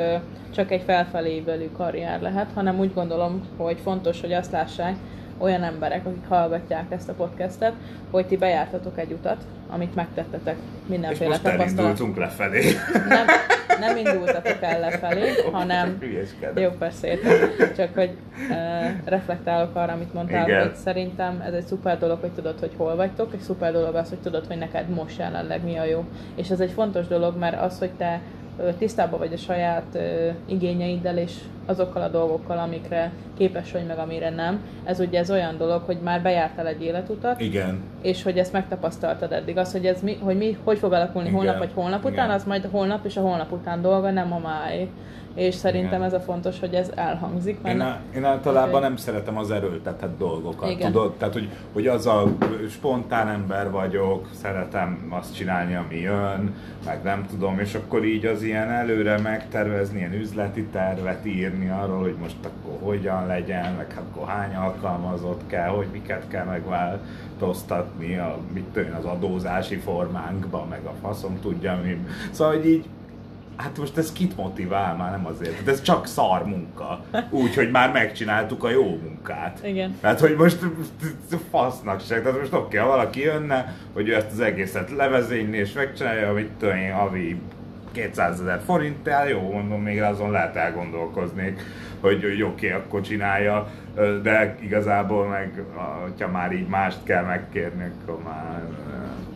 csak egy felfelé karrier lehet, hanem úgy gondolom, hogy fontos, hogy azt lássák, olyan emberek, akik hallgatják ezt a podcastet, hogy ti bejártatok egy utat, amit megtettetek mindenféle És most elindultunk lefelé. Nem, nem indultatok el lefelé, hanem... Jó, persze, Csak hogy uh, reflektálok arra, amit mondtál, Igen. hogy szerintem ez egy szuper dolog, hogy tudod, hogy hol vagytok, és szuper dolog az, hogy tudod, hogy neked most jelenleg mi a jó. És ez egy fontos dolog, mert az, hogy te tisztában vagy a saját igényeiddel és azokkal a dolgokkal, amikre képes vagy, meg amire nem. Ez ugye ez olyan dolog, hogy már bejártál egy életutat. Igen. És hogy ezt megtapasztaltad eddig. Az, hogy ez mi, hogy mi, hogy fog alakulni Igen. holnap vagy holnap után, Igen. az majd holnap és a holnap után dolga, nem a máé és szerintem Igen. ez a fontos, hogy ez elhangzik. Mert én, a, én általában nem szeretem az erőltetett dolgokat, Igen. tudod? Tehát, hogy, hogy az a spontán ember vagyok, szeretem azt csinálni, ami jön, meg nem tudom, és akkor így az ilyen előre megtervezni, ilyen üzleti tervet írni arról, hogy most akkor hogyan legyen, meg akkor hány alkalmazott kell, hogy miket kell megváltoztatni, a, mit tudom, az adózási formánkba, meg a faszom tudja mi. Szóval, hogy így Hát most ez kit motivál már, nem azért. Hát ez csak szar munka. Úgy, hogy már megcsináltuk a jó munkát. Igen. Tehát, hogy most fasznak se. Tehát most oké, ha valaki jönne, hogy ő ezt az egészet levezényli és megcsinálja, amit tudom én, havi 200 ezer forinttel, jó, mondom, még azon lehet elgondolkozni, hogy, hogy oké, akkor csinálja, de igazából meg, ha már így mást kell megkérni, akkor már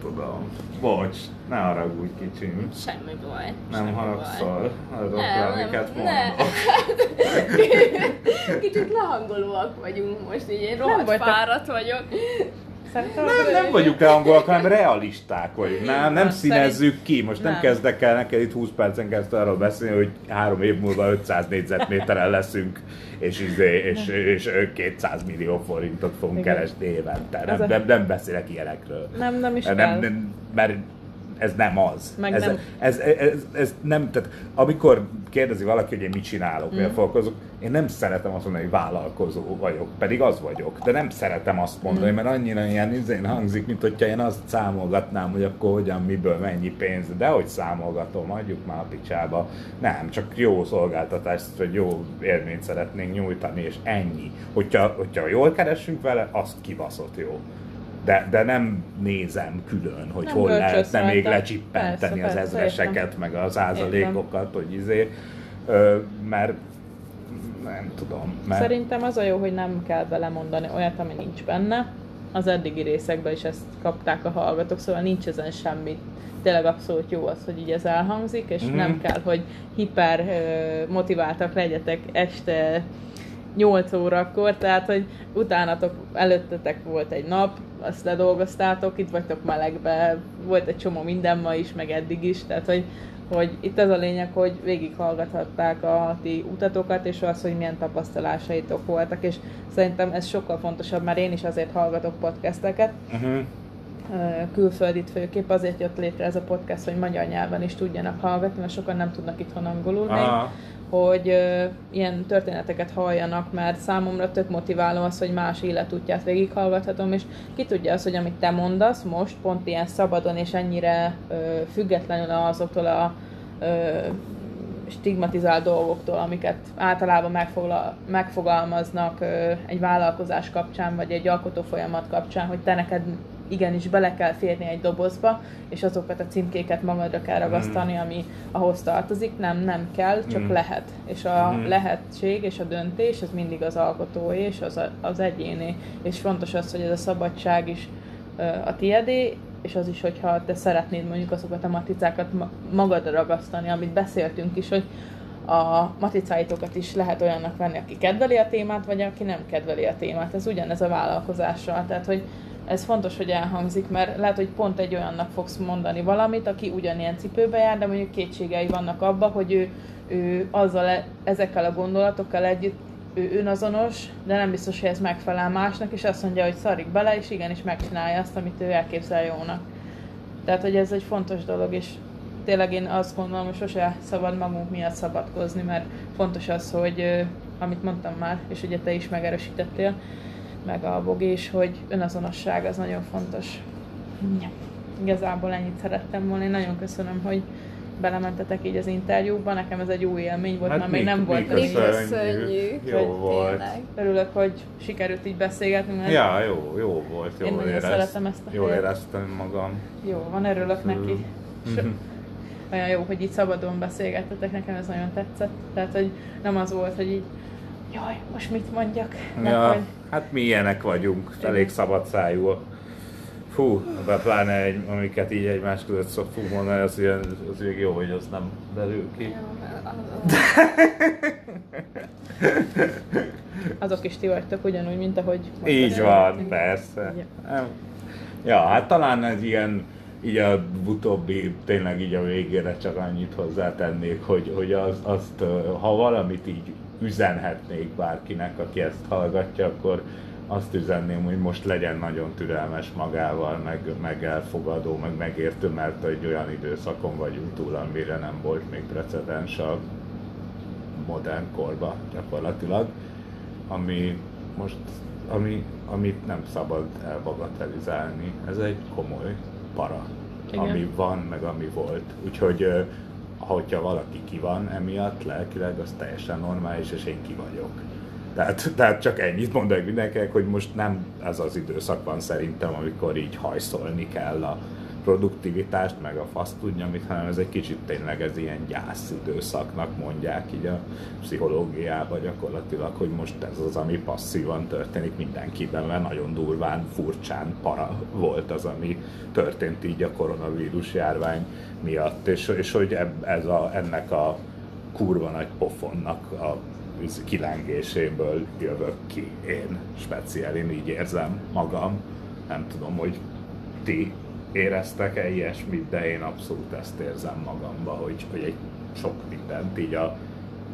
tudom. Bocs, ne haragudj kicsim. Semmi baj. Nem semmi haragszol azokra, ne, amiket mondok. Kicsit lehangolóak vagyunk most, így én rohadt fáradt vagyok. Szerintem nem, nem vagyunk lehangolóak, hanem realisták vagyunk. Nem, nem színezzük ki. Most nem. nem kezdek el neked itt 20 percen keresztül arról beszélni, hogy három év múlva 500 négyzetméterrel leszünk, és, izé, és, és 200 millió forintot fogunk Igen. keresni évente. Nem, nem, nem beszélek ilyenekről. Nem, nem is nem. Nem, mert ez nem az. Meg ez, nem. Ez, ez, ez, ez, nem, tehát amikor kérdezi valaki, hogy én mit csinálok, mm. mivel foglalkozok, én nem szeretem azt mondani, hogy vállalkozó vagyok, pedig az vagyok, de nem szeretem azt mondani, mm. mert annyira ilyen izén hangzik, mint hogyha én azt számolgatnám, hogy akkor hogyan, miből, mennyi pénz, de hogy számolgatom, adjuk már a picsába. Nem, csak jó szolgáltatást, vagy jó élményt szeretnénk nyújtani, és ennyi. Hogyha, hogyha jól keresünk vele, azt kibaszott jó de, de nem nézem külön, hogy nem hol lehetne még lecsippenteni persze, az ezreseket, meg az ázalékokat, hogy izé, ö, mert nem tudom. Mert... Szerintem az a jó, hogy nem kell belemondani olyat, ami nincs benne. Az eddigi részekben is ezt kapták a hallgatók, szóval nincs ezen semmi. Tényleg abszolút jó az, hogy így ez elhangzik, és mm-hmm. nem kell, hogy hiper motiváltak legyetek este 8 órakor, tehát hogy utánatok, előttetek volt egy nap, azt ledolgoztátok, itt vagytok melegbe, volt egy csomó minden ma is, meg eddig is, tehát hogy, hogy itt ez a lényeg, hogy végighallgathatták a ti utatokat, és az, hogy milyen tapasztalásaitok voltak, és szerintem ez sokkal fontosabb, mert én is azért hallgatok podcasteket, uh-huh. külföldit főképp azért jött létre ez a podcast, hogy magyar nyelven is tudjanak hallgatni, mert sokan nem tudnak itthon angolul még hogy uh, ilyen történeteket halljanak, mert számomra tök motiváló az, hogy más életútját végighallgathatom, és ki tudja az, hogy amit te mondasz most, pont ilyen szabadon és ennyire uh, függetlenül azoktól a uh, stigmatizált dolgoktól, amiket általában megfogal, megfogalmaznak uh, egy vállalkozás kapcsán, vagy egy alkotó folyamat kapcsán, hogy te neked igenis bele kell férni egy dobozba, és azokat a címkéket magadra kell ragasztani, mm. ami ahhoz tartozik. Nem, nem kell, csak mm. lehet. És a mm. lehetség és a döntés, az mindig az alkotóé és az, az egyéné. És fontos az, hogy ez a szabadság is a tiédé, és az is, hogyha te szeretnéd mondjuk azokat a maticákat magadra ragasztani, amit beszéltünk is, hogy a matricáitokat is lehet olyannak venni, aki kedveli a témát, vagy aki nem kedveli a témát. Ez ugyanez a vállalkozással. Tehát, hogy ez fontos, hogy elhangzik, mert lehet, hogy pont egy olyannak fogsz mondani valamit, aki ugyanilyen cipőbe jár, de mondjuk kétségei vannak abba, hogy ő, ő azzal, ezekkel a gondolatokkal együtt ő önazonos, de nem biztos, hogy ez megfelel másnak, és azt mondja, hogy szarik bele, és igenis megcsinálja azt, amit ő elképzel jónak. Tehát, hogy ez egy fontos dolog, és tényleg én azt gondolom, hogy sose szabad magunk miatt szabadkozni, mert fontos az, hogy amit mondtam már, és ugye te is megerősítettél, meg a bogés, hogy önazonosság az nagyon fontos. Ja. Igazából ennyit szerettem volna. Én nagyon köszönöm, hogy belementetek így az interjúba. Nekem ez egy új élmény volt, hát mert még nem volt. Mi köszönjük. Jó hogy volt. Tényleg. Örülök, hogy sikerült így beszélgetni. Mert Ja, jó, jó volt. Jó Én nagyon érez, szeretem ezt a Jól éreztem magam. Jó, van, örülök neki. So, Mhm. olyan jó, hogy így szabadon beszélgettetek, nekem ez nagyon tetszett. Tehát, hogy nem az volt, hogy így, jaj, most mit mondjak? Ja, hogy hát mi ilyenek vagyunk, elég szabad szájú. Fú, de pláne egy, amiket így egymás között szoktunk mondani, az, ilyen, az ilyen jó, hogy az nem derül ki. azok is ti vagytok ugyanúgy, mint ahogy... Így van, persze. Ja. Ja, hát talán ez ilyen, így a utóbbi, tényleg így a végére csak annyit hozzátennék, hogy, hogy az, azt, ha valamit így üzenhetnék bárkinek, aki ezt hallgatja, akkor azt üzenném, hogy most legyen nagyon türelmes magával, meg, meg elfogadó, meg megértő, mert egy olyan időszakon vagyunk túl, amire nem volt még precedens a modern korba gyakorlatilag, ami most, ami, amit nem szabad elbagatelizálni. Ez egy komoly para, Igen. ami van, meg ami volt. Úgyhogy hogyha valaki ki van emiatt lelkileg, az teljesen normális, és én ki vagyok. Tehát, tehát csak ennyit mondok mindenkinek, hogy most nem ez az időszak van szerintem, amikor így hajszolni kell a produktivitást, meg a fasz tudja mit, hanem ez egy kicsit tényleg ez ilyen gyász időszaknak mondják így a pszichológiában gyakorlatilag, hogy most ez az, ami passzívan történik mindenkiben, mert nagyon durván, furcsán para volt az, ami történt így a koronavírus járvány miatt, és, és hogy ez a, ennek a kurva nagy pofonnak a kilengéséből jövök ki én speciál, én így érzem magam. Nem tudom, hogy ti éreztek-e ilyesmit, de én abszolút ezt érzem magamba, hogy, hogy egy sok mindent így a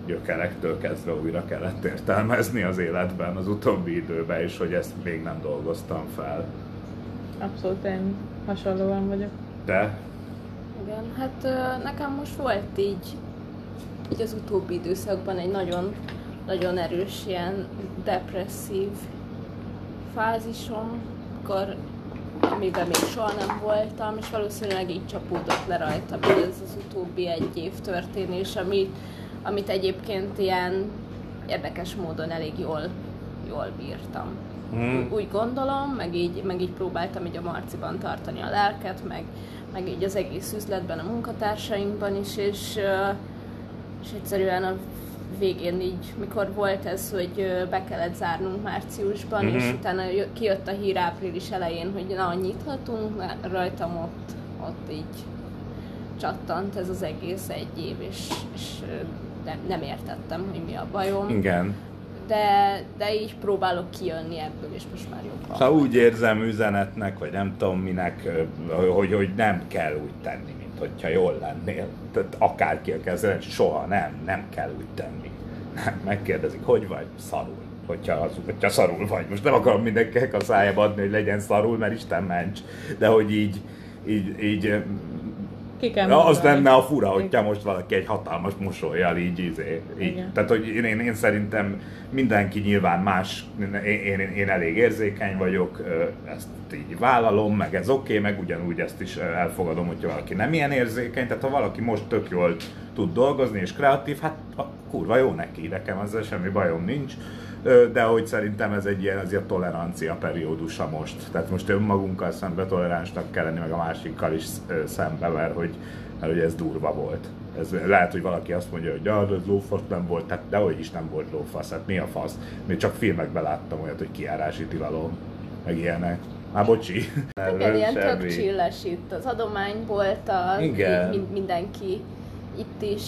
gyökerektől kezdve újra kellett értelmezni az életben az utóbbi időben, és hogy ezt még nem dolgoztam fel. Abszolút én hasonlóan vagyok. De Igen, hát nekem most volt így, így az utóbbi időszakban egy nagyon, nagyon erős ilyen depresszív fázisom, akkor, amiben még soha nem voltam, és valószínűleg így csapódott le rajtam így ez az utóbbi egy év történés, ami, amit egyébként ilyen érdekes módon elég jól, jól bírtam. Hmm. Úgy gondolom, meg így, meg így próbáltam így a Marciban tartani a lelket, meg, meg így az egész üzletben, a munkatársainkban is, és, és egyszerűen a végén így, mikor volt ez, hogy be kellett zárnunk márciusban, Mhm. és utána jö- kijött a hír április elején, hogy na, nyithatunk, már rajtam ott, ott így csattant ez az egész egy év, és, és nem, nem értettem, hogy mi a bajom igen. de, de így próbálok kijönni ebből, és most már jobban. Szóval úgy érzem üzenetnek, vagy nem tudom minek, hogy, hogy nem kell úgy tenni, mint hogyha jól lennél. Tehát akárki a kezdően, soha nem, nem kell úgy tenni. Nem, megkérdezik, hogy vagy? Szarul. Hogyha, az, hogyha szarul vagy. Most nem akarom mindenkinek a szájába adni, hogy legyen szarul, mert Isten ments. De hogy így, így, így Ki kell Ja, az lenne a fura, hogyha most valaki egy hatalmas mosolyjal így, izé, így. Igen. Tehát, hogy én, én, én szerintem mindenki nyilván más, én, én, én elég érzékeny vagyok, ezt így vállalom, meg ez oké, okay, meg ugyanúgy ezt is elfogadom, hogyha valaki nem ilyen érzékeny, tehát ha valaki most tök jól tud dolgozni és kreatív, hát a kurva jó neki, nekem ezzel semmi bajom nincs. De hogy szerintem ez egy ilyen azért tolerancia periódusa most. Tehát most önmagunkkal szembe toleránsnak kell lenni, meg a másikkal is szembe, mert hogy, mert hogy ez durva volt. Ez, lehet, hogy valaki azt mondja, hogy ja, ez lófasz nem volt, tehát dehogy is nem volt lófasz, hát mi a fasz? Még csak filmekben láttam olyat, hogy kiárási tilalom, meg ilyenek. Már bocsi. Igen, ilyen tök semmi. chilles itt az adománybolt, a, Igen. így mind, mindenki itt is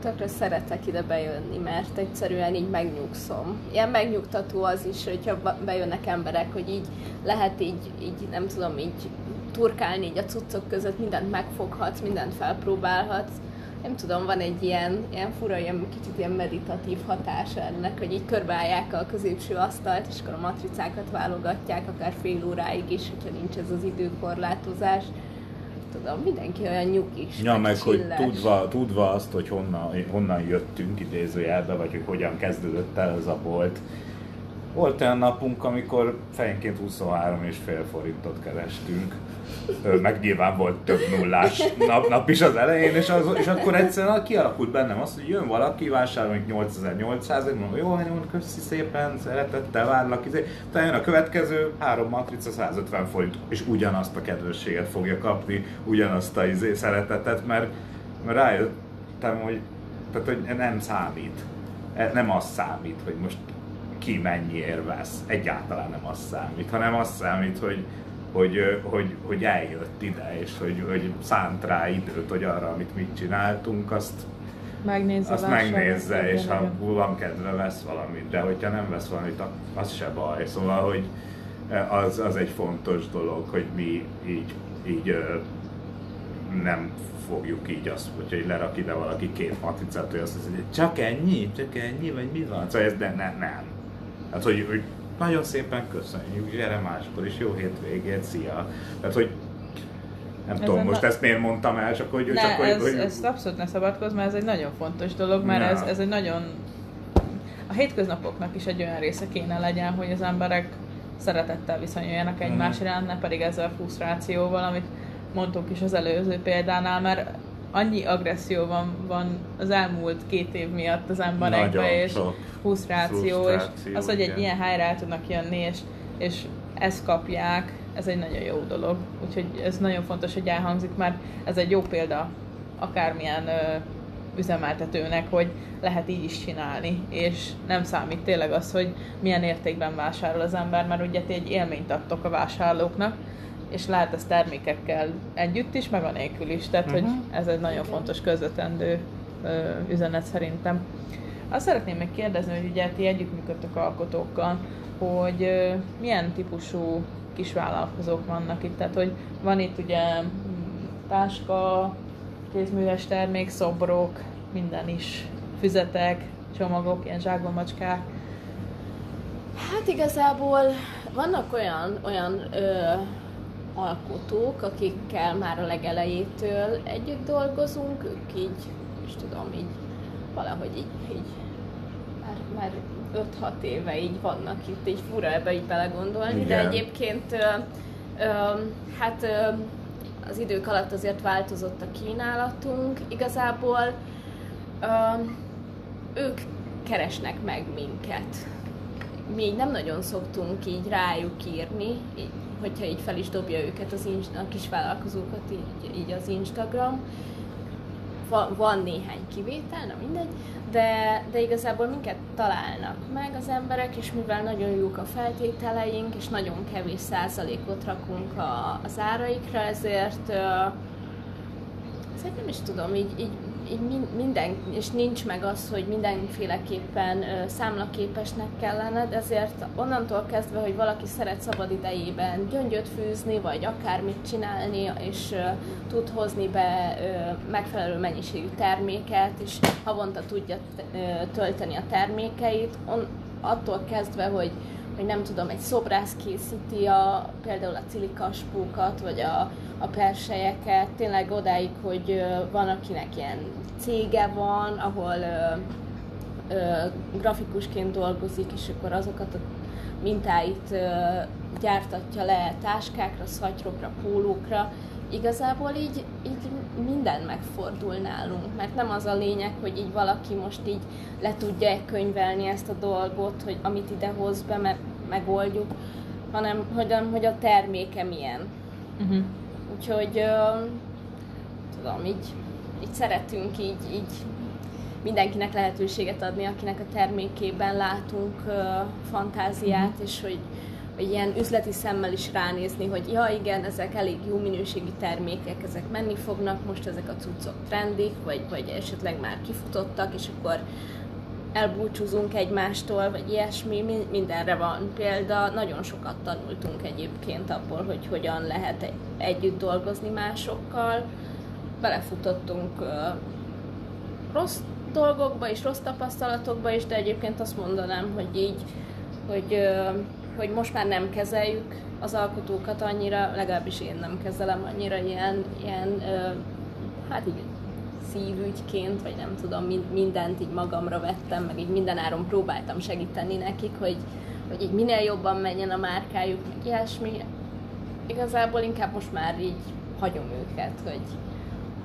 tökre szeretek ide bejönni, mert egyszerűen így megnyugszom. Ilyen megnyugtató az is, hogyha bejönnek emberek, hogy így lehet így, így nem tudom, így turkálni így a cuccok között, mindent megfoghatsz, mindent felpróbálhatsz. Nem tudom, van egy ilyen, ilyen fura, ilyen kicsit ilyen meditatív hatása ennek, hogy így körbeállják a középső asztalt, és akkor a matricákat válogatják, akár fél óráig is, hogyha nincs ez az időkorlátozás. Tudom, mindenki olyan nyugis, Ja, meg hogy chilles. tudva, tudva azt, hogy honnan, honnan jöttünk idézőjelbe, vagy hogy hogyan kezdődött el ez a bolt, Volt olyan napunk, amikor fejenként 23 és fél forintot kerestünk. Meg nyilván volt több nullás nap, nap is az elején, és, az, és akkor egyszerűen kialakult bennem az, hogy jön valaki, vásárol 8800 mondom, jó, nagyon köszi szépen, szeretettel várlak, izé. Utána jön a következő, három matrica 150 forint, és ugyanazt a kedvességet fogja kapni, ugyanazt a izé, szeretetet, mert, mert rájöttem, hogy, tehát, hogy nem számít. E, nem az számít, hogy most ki mennyiért vesz. Egyáltalán nem az számít, hanem az számít, hogy, hogy, hogy, hogy eljött ide, és hogy, hogy szánt rá időt, hogy arra, amit mit csináltunk, azt, megnézze, azt megnézze, és ha van kedve, vesz valamit, de hogyha nem vesz valamit, az se baj. Szóval, hogy az, az egy fontos dolog, hogy mi így, így nem fogjuk így azt, hogy lerak ide valaki két matricát, hogy azt mondja, hogy csak ennyi, csak ennyi, vagy mi van? Szóval ez de ne, nem. Hát, hogy, hogy nagyon szépen köszönjük, gyere máskor is, jó hétvégét, szia. Tehát, hogy nem ez tudom, most na... ezt miért mondtam el, csak hogy... Ne, csak, ez, hogy, ez abszolút ne szabadkozz, mert ez egy nagyon fontos dolog, mert ez, ez egy nagyon... A hétköznapoknak is egy olyan része kéne legyen, hogy az emberek szeretettel viszonyuljanak mhm. egymás uh-huh. iránt, ne pedig ezzel a frusztrációval, amit mondtuk is az előző példánál, mert annyi agresszió van, van az elmúlt két év miatt az emberekben, és frusztráció, és az, hogy egy ilyen helyre el tudnak jönni, és, és ezt kapják, ez egy nagyon jó dolog. Úgyhogy ez nagyon fontos, hogy elhangzik, mert ez egy jó példa akármilyen ö, üzemeltetőnek, hogy lehet így is csinálni, és nem számít tényleg az, hogy milyen értékben vásárol az ember, mert ugye ti egy élményt adtok a vásárlóknak, és lehet ez termékekkel együtt is, meg a nélkül is. Tehát, uh-huh. hogy mhm. ez egy nagyon fontos közvetendő ö, üzenet szerintem. Azt szeretném még kérdezni, hogy ugye ti együttműködtök alkotókkal, hogy ö, milyen típusú kisvállalkozók vannak itt. Tehát, hogy van itt ugye táska, kézműves termék, szobrok, minden is, füzetek, csomagok, ilyen zsákbamacskák. Hát igazából vannak olyan, olyan ö, alkotók, akikkel már a legelejétől együtt dolgozunk, ők így, és tudom, így valahogy így, így már, már 5-6 éve így vannak itt, így fura ebbe így belegondolni, Igen. de egyébként ö, ö, hát ö, az idők alatt azért változott a kínálatunk. Igazából ö, ők keresnek meg minket. Mi így nem nagyon szoktunk így rájuk írni, így hogyha így fel is dobja őket az a kis vállalkozókat így, így az Instagram. Van, van néhány kivétel, na mindegy, de, de igazából minket találnak meg az emberek, és mivel nagyon jók a feltételeink, és nagyon kevés százalékot rakunk a, az áraikra, ezért, ezért nem is tudom, így, így így minden, és nincs meg az, hogy mindenféleképpen számlaképesnek kell lenned, ezért onnantól kezdve, hogy valaki szeret szabad idejében gyöngyöt fűzni, vagy akármit csinálni, és tud hozni be megfelelő mennyiségű terméket, és havonta tudja tölteni a termékeit, on, attól kezdve, hogy hogy nem tudom, egy szobrász készíti a, például a cilikaspókat, vagy a, a persejeket, tényleg odáig, hogy van, akinek ilyen cége van, ahol ö, ö, grafikusként dolgozik, és akkor azokat a mintáit ö, gyártatja le táskákra, szatyrokra, pólókra. Igazából így, így minden megfordul nálunk, mert nem az a lényeg, hogy így valaki most így le tudja könyvelni ezt a dolgot, hogy amit ide hoz be, mert megoldjuk, hanem hogy, hogy a terméke milyen. Uh-huh. Úgyhogy uh, tudom, így, így szeretünk így, így mindenkinek lehetőséget adni, akinek a termékében látunk uh, fantáziát, uh-huh. és hogy ilyen üzleti szemmel is ránézni, hogy ja igen, ezek elég jó minőségű termékek, ezek menni fognak, most ezek a cuccok trendik, vagy, vagy esetleg már kifutottak, és akkor elbúcsúzunk egymástól, vagy ilyesmi, mindenre van példa. Nagyon sokat tanultunk egyébként abból, hogy hogyan lehet együtt dolgozni másokkal. Belefutottunk uh, rossz dolgokba és rossz tapasztalatokba is, de egyébként azt mondanám, hogy így, hogy, uh, hogy most már nem kezeljük az alkotókat annyira, legalábbis én nem kezelem annyira ilyen, ilyen hát így szívügyként, vagy nem tudom, mindent így magamra vettem, meg így mindenáron próbáltam segíteni nekik, hogy, hogy így minél jobban menjen a márkájuk, meg ilyesmi. Igazából inkább most már így hagyom őket, hogy,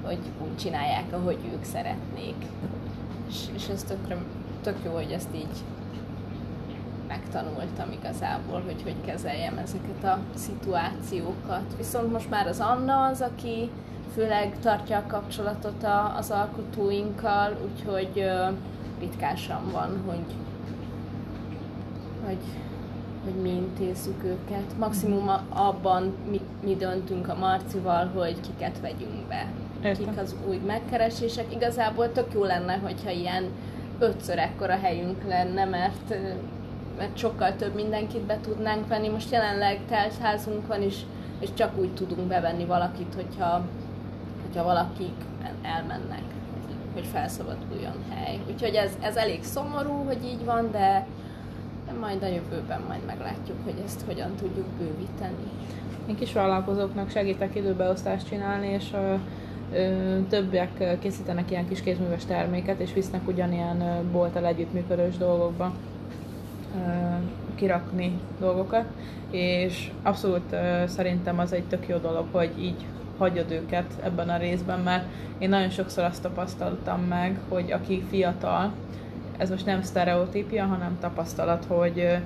hogy úgy csinálják, ahogy ők szeretnék. És, és ez tökre, tök jó, hogy ezt így megtanultam igazából, hogy hogy kezeljem ezeket a szituációkat. Viszont most már az Anna az, aki főleg tartja a kapcsolatot a, az alkotóinkkal, úgyhogy uh, ritkásan van, hogy, hogy, hogy mi intézzük őket. Maximum abban mi, mi döntünk a Marcival, hogy kiket vegyünk be. Értem. Kik az új megkeresések. Igazából tök jó lenne, hogyha ilyen ötször ekkora helyünk lenne, mert mert sokkal több mindenkit be tudnánk venni. Most jelenleg teltházunk van, és, és csak úgy tudunk bevenni valakit, hogyha, hogyha valakik elmennek, hogy felszabaduljon hely. Úgyhogy ez, ez elég szomorú, hogy így van, de majd a jövőben majd meglátjuk, hogy ezt hogyan tudjuk bővíteni. Én kis vállalkozóknak segítek időbeosztást csinálni, és ö, többiek készítenek ilyen kis kézműves terméket, és visznek ugyanilyen bolttal együttműködős dolgokba kirakni dolgokat, és abszolút szerintem az egy tök jó dolog, hogy így hagyod őket ebben a részben, mert én nagyon sokszor azt tapasztaltam meg, hogy aki fiatal, ez most nem sztereotípia, hanem tapasztalat, hogy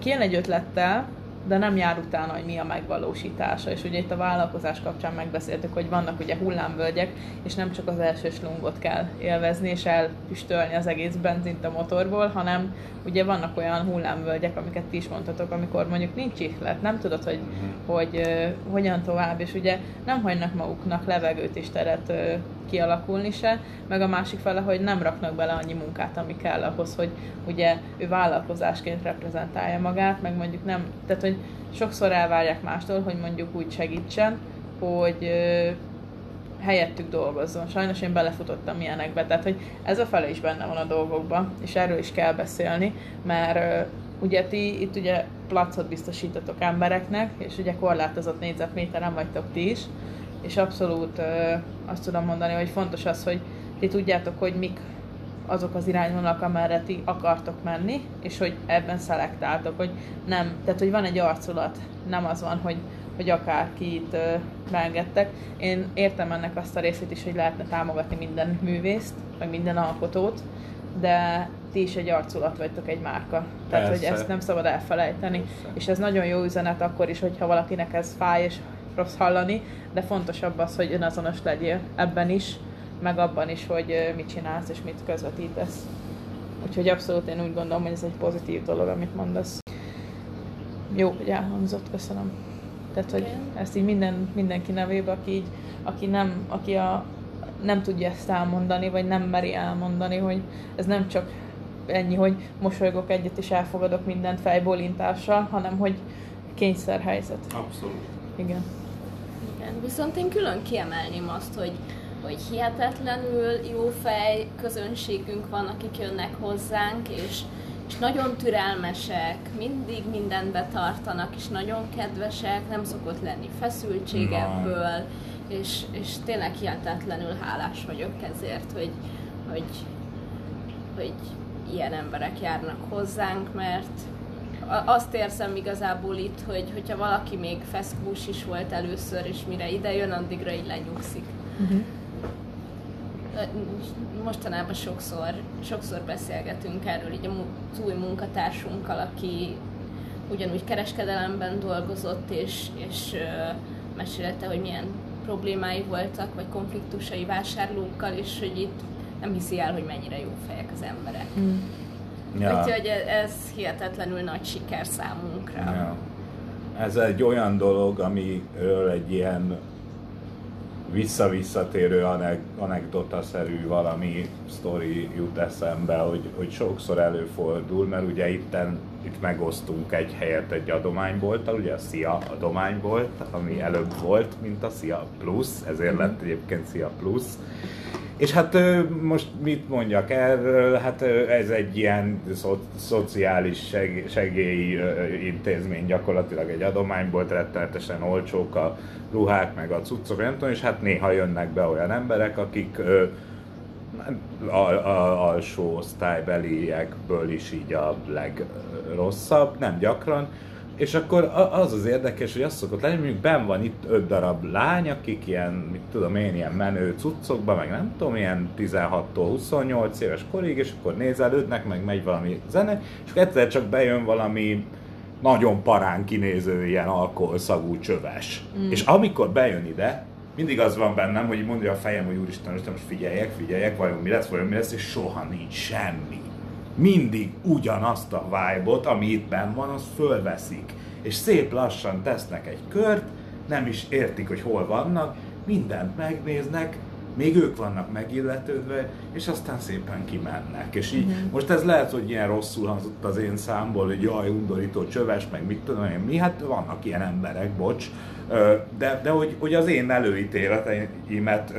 kijön egy ötlettel, de nem jár utána, hogy mi a megvalósítása. És ugye itt a vállalkozás kapcsán megbeszéltük, hogy vannak ugye hullámvölgyek, és nem csak az első slungot kell élvezni, és elpüstölni az egész benzint a motorból, hanem ugye vannak olyan hullámvölgyek, amiket ti is mondhatok, amikor mondjuk nincs ihlet, nem tudod, hogy, uh-huh. hogy uh, hogyan tovább, és ugye nem hagynak maguknak levegőt és teret uh, kialakulni se, meg a másik fele, hogy nem raknak bele annyi munkát, ami kell ahhoz, hogy ugye ő vállalkozásként reprezentálja magát, meg mondjuk nem, tehát hogy sokszor elvárják mástól, hogy mondjuk úgy segítsen, hogy helyettük dolgozzon. Sajnos én belefutottam ilyenekbe, tehát hogy ez a fele is benne van a dolgokban, és erről is kell beszélni, mert ugye ti itt ugye placot biztosítotok embereknek, és ugye korlátozott négyzetméteren vagytok ti is, és abszolút azt tudom mondani, hogy fontos az, hogy ti tudjátok, hogy mik azok az irányvonalak, amerre ti akartok menni, és hogy ebben szelektáltok, hogy nem, tehát hogy van egy arculat, nem az van, hogy hogy akárkit beengedtek. Én értem ennek azt a részét is, hogy lehetne támogatni minden művészt, vagy minden alkotót, de ti is egy arculat vagytok, egy márka. Tehát, Persze. hogy ezt nem szabad elfelejteni. Persze. És ez nagyon jó üzenet akkor is, hogyha valakinek ez fáj és rossz hallani, de fontosabb az, hogy önazonos legyél ebben is, meg abban is, hogy mit csinálsz és mit közvetítesz. Úgyhogy abszolút én úgy gondolom, hogy ez egy pozitív dolog, amit mondasz. Jó, hogy elhangzott, köszönöm. Tehát, hogy ezt így minden, mindenki nevébe, aki, így, aki, nem, aki a, nem tudja ezt elmondani, vagy nem meri elmondani, hogy ez nem csak ennyi, hogy mosolygok egyet és elfogadok mindent fejbólintással, hanem hogy kényszerhelyzet. Abszolút. Igen. Igen, viszont én külön kiemelném azt, hogy hogy hihetetlenül jó fej közönségünk van, akik jönnek hozzánk, és és nagyon türelmesek, mindig mindent betartanak, és nagyon kedvesek, nem szokott lenni feszültség ebből, és, és tényleg hihetetlenül hálás vagyok ezért, hogy, hogy, hogy ilyen emberek járnak hozzánk, mert azt érzem igazából itt, hogy hogyha valaki még feszkús is volt először, és mire ide jön, addigra így lenyugszik. Uh-huh mostanában sokszor, sokszor beszélgetünk erről így az új munkatársunkkal, aki ugyanúgy kereskedelemben dolgozott, és, és mesélte, hogy milyen problémái voltak, vagy konfliktusai vásárlókkal, és hogy itt nem hiszi el, hogy mennyire jó fejek az emberek. Mm. Ja. Úgyhogy ez hihetetlenül nagy siker számunkra. Ja. Ez egy olyan dolog, amiről egy ilyen visszavisszatérő anek, anekdotaszerű valami sztori jut eszembe, hogy, hogy sokszor előfordul, mert ugye itten, itt megosztunk egy helyet egy adománybolttal, ugye a SZIA adománybolt, ami előbb volt, mint a SZIA Plus, ezért lett egyébként SZIA Plus. És hát most mit mondjak erről? Hát ez egy ilyen szo- szociális seg- segélyi intézmény, gyakorlatilag egy adománybolt, rettenetesen olcsók a ruhák, meg a cuccok, nem tudom, és hát néha jönnek be olyan emberek, akik ö, a, a, alsó osztálybeliekből is így a legrosszabb, nem gyakran. És akkor az az érdekes, hogy azt szokott lenni, mondjuk ben van itt öt darab lány, akik ilyen, mit tudom én, ilyen menő cuccokban, meg nem tudom, ilyen 16-tól 28 éves korig, és akkor nézelődnek, meg megy valami zene, és akkor egyszer csak bejön valami nagyon parán kinéző ilyen alkoholszagú csöves. Mm. És amikor bejön ide, mindig az van bennem, hogy mondja a fejem, hogy úristen, most figyeljek, figyeljek, vajon mi lesz, vajon mi lesz, és soha nincs semmi. Mindig ugyanazt a vibe ami itt benn van, az fölveszik. És szép lassan tesznek egy kört, nem is értik, hogy hol vannak, mindent megnéznek, még ők vannak megilletődve, és aztán szépen kimennek. És így, uh-huh. most ez lehet, hogy ilyen rosszul hangzott az én számból, hogy jaj, undorító, csöves, meg mit tudom én mi, hát vannak ilyen emberek, bocs, de, de hogy, hogy az én előítéleteimet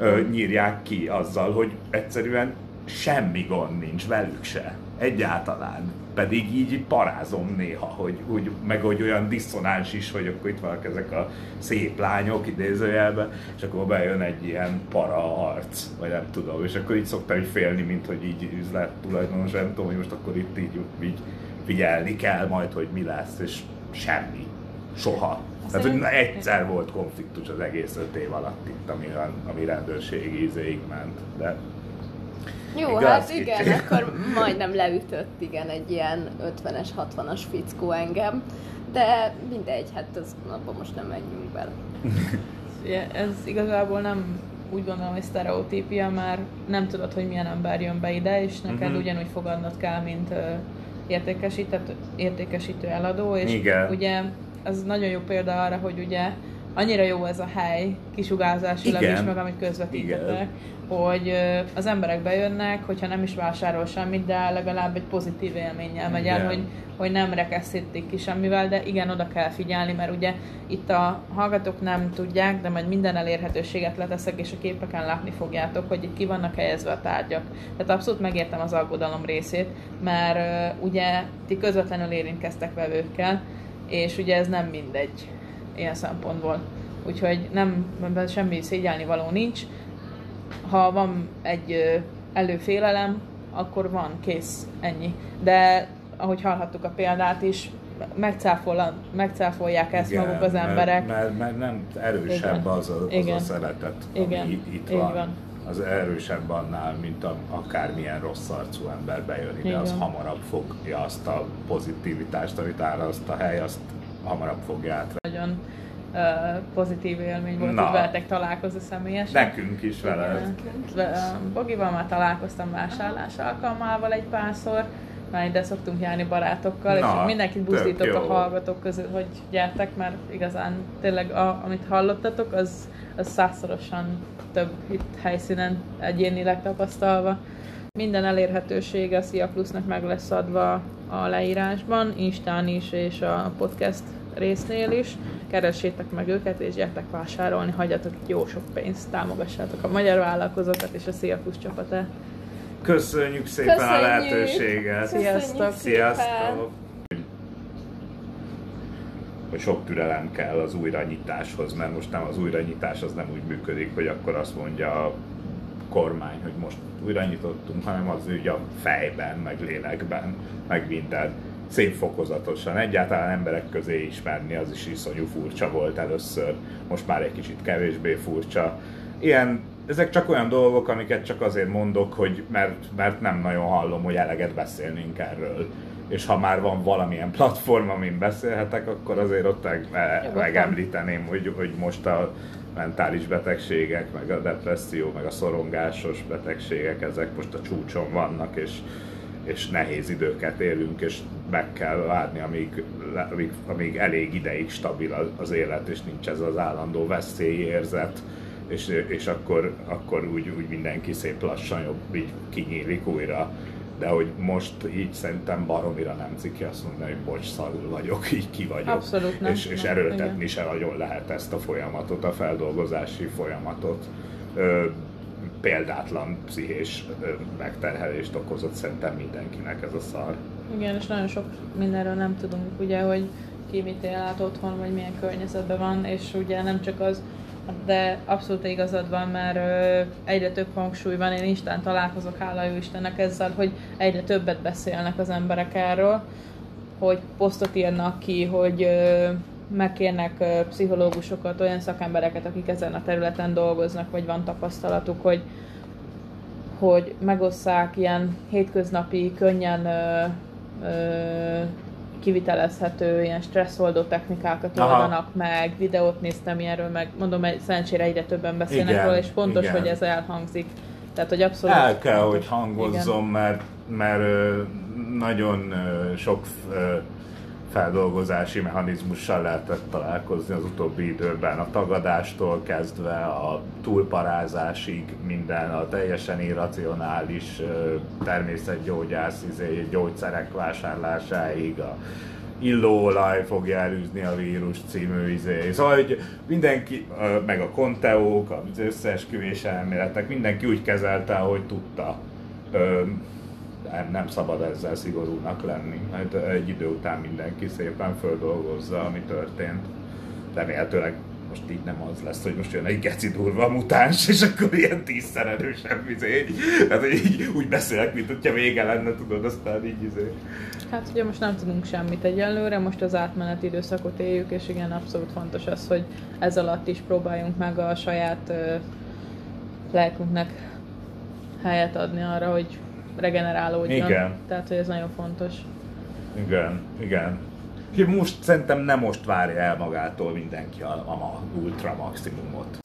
ö, nyírják ki azzal, hogy egyszerűen semmi gond nincs velük se. Egyáltalán. Pedig így parázom néha, hogy úgy, meg hogy olyan diszonáns is, hogy akkor itt vannak ezek a szép lányok idézőjelben, és akkor bejön egy ilyen para arc, vagy nem tudom, és akkor így szoktam így félni, mint hogy így üzlet tulajdonos, nem tudom, hogy most akkor itt így, így figyelni kell majd, hogy mi lesz, és semmi. Soha. Tehát, hogy egyszer volt konfliktus az egész öt év alatt itt, ami, ami rendőrségi ízéig ment. De jó, Igaz, hát igen, kicsi. akkor majdnem leütött igen egy ilyen 50-es, 60-as fickó engem, de mindegy, hát az, abban most nem menjünk bele. ez igazából nem úgy gondolom, hogy sztereotípia, mert nem tudod, hogy milyen ember jön be ide, és neked uh-huh. ugyanúgy fogadnod kell, mint értékesített, értékesítő eladó, és Igen. ugye ez nagyon jó példa arra, hogy ugye annyira jó ez a hely kisugárzásilag is, meg amit közvetítetek, hogy az emberek bejönnek, hogyha nem is vásárol semmit, de legalább egy pozitív élménnyel megy el, hogy, hogy nem rekeszítik ki semmivel, de igen, oda kell figyelni, mert ugye itt a hallgatók nem tudják, de majd minden elérhetőséget leteszek, és a képeken látni fogjátok, hogy itt ki vannak helyezve a tárgyak. Tehát abszolút megértem az aggodalom részét, mert ugye ti közvetlenül érintkeztek vevőkkel, és ugye ez nem mindegy ilyen szempontból. Úgyhogy nem, semmi szégyelni való nincs. Ha van egy előfélelem, akkor van, kész, ennyi. De ahogy hallhattuk a példát is, megcáfol, megcáfolják ezt Igen, maguk az emberek. Mert, mert, mert nem erősebb Igen. az a, az Igen. a szeretet, Igen. ami itt van. van. Az erősebb annál, mint a, akármilyen rossz arcú ember bejön ide, Igen. az hamarabb fogja azt a pozitivitást, amit áraszt a hely, azt hamarabb fogja át. Nagyon uh, pozitív élmény volt, Na, hogy veletek találkozni személyesen. Nekünk is vele. Bogival már találkoztam vásárlás alkalmával egy párszor, már ide szoktunk járni barátokkal, Na, és mindenkit buzdítok a hallgatók közül, hogy gyertek, mert igazán tényleg a, amit hallottatok, az, az százszorosan több itt helyszínen egyénileg tapasztalva. Minden elérhetőség a Szia Plusznak meg lesz adva a leírásban, Instán is és a podcast résznél is. Keressétek meg őket, és gyertek vásárolni, hagyjatok jó sok pénzt, támogassátok a magyar vállalkozókat és a Szia Plusz csapatát. Köszönjük szépen Köszönjük. a lehetőséget! Sziasztok! Sziasztok! hogy sok türelem kell az újranyitáshoz, mert most nem az újranyitás az nem úgy működik, hogy akkor azt mondja a kormány, hogy most újra nyitottunk, hanem az úgy a fejben, meg lélekben, meg minden szép fokozatosan. Egyáltalán emberek közé ismerni, az is iszonyú furcsa volt először, most már egy kicsit kevésbé furcsa. Ilyen, ezek csak olyan dolgok, amiket csak azért mondok, hogy mert, mert nem nagyon hallom, hogy eleget beszélnénk erről. És ha már van valamilyen platform, amin beszélhetek, akkor azért ott meg, megemlíteném, hogy, hogy most a mentális betegségek, meg a depresszió, meg a szorongásos betegségek, ezek most a csúcson vannak, és, és nehéz időket élünk, és meg kell várni, amíg, amíg, amíg elég ideig stabil az élet, és nincs ez az állandó veszélyérzet, és, és akkor, akkor úgy, úgy mindenki szép lassan jobb, így kinyílik újra de hogy most így szerintem baromira nem ciki azt mondani, hogy bocs, szarul vagyok, így ki vagyok. Abszolút nem. És, és nem, erőltetni igen. se nagyon lehet ezt a folyamatot, a feldolgozási folyamatot. Ö, példátlan pszichés megterhelést okozott szerintem mindenkinek ez a szar. Igen, és nagyon sok mindenről nem tudunk, ugye, hogy ki mit él át otthon, vagy milyen környezetben van, és ugye nem csak az, De abszolút igazad van, mert egyre több hangsúly van, én Isten találkozok, hála jó Istennek ezzel, hogy egyre többet beszélnek az emberek erről, hogy posztot írnak ki, hogy megkérnek pszichológusokat, olyan szakembereket, akik ezen a területen dolgoznak, vagy van tapasztalatuk, hogy hogy megosszák ilyen hétköznapi, könnyen kivitelezhető ilyen stresszoldó technikákat Aha. oldanak meg, videót néztem ilyenről, meg mondom, hogy szerencsére egyre többen beszélnek Igen, róla, és fontos, igen. hogy ez elhangzik. Tehát, hogy abszolút... El kell, hogy hangozzon, mert, mert ö, nagyon sok feldolgozási mechanizmussal lehetett találkozni az utóbbi időben, a tagadástól kezdve a túlparázásig, minden a teljesen irracionális természetgyógyász izé, gyógyszerek vásárlásáig, a illóolaj fogja elűzni a vírus című izé. Szóval, hogy mindenki, meg a konteók, az összeesküvés elméletek, mindenki úgy kezelte, ahogy tudta. Nem, nem szabad ezzel szigorúnak lenni, mert egy idő után mindenki szépen földolgozza, ami történt. Remélhetőleg most így nem az lesz, hogy most jön egy geci durva mutáns, és akkor ilyen tízszer erősebb izé. Hát így úgy beszélek, mint hogyha vége lenne, tudod, aztán így izé. Hát ugye most nem tudunk semmit egyelőre, most az átmeneti időszakot éljük, és igen, abszolút fontos az, hogy ez alatt is próbáljunk meg a saját ö, lelkünknek helyet adni arra, hogy regenerálódjon. Igen. Tehát, hogy ez nagyon fontos. Igen, igen. Most szerintem nem most várja el magától mindenki a, a ma- ultra maximumot.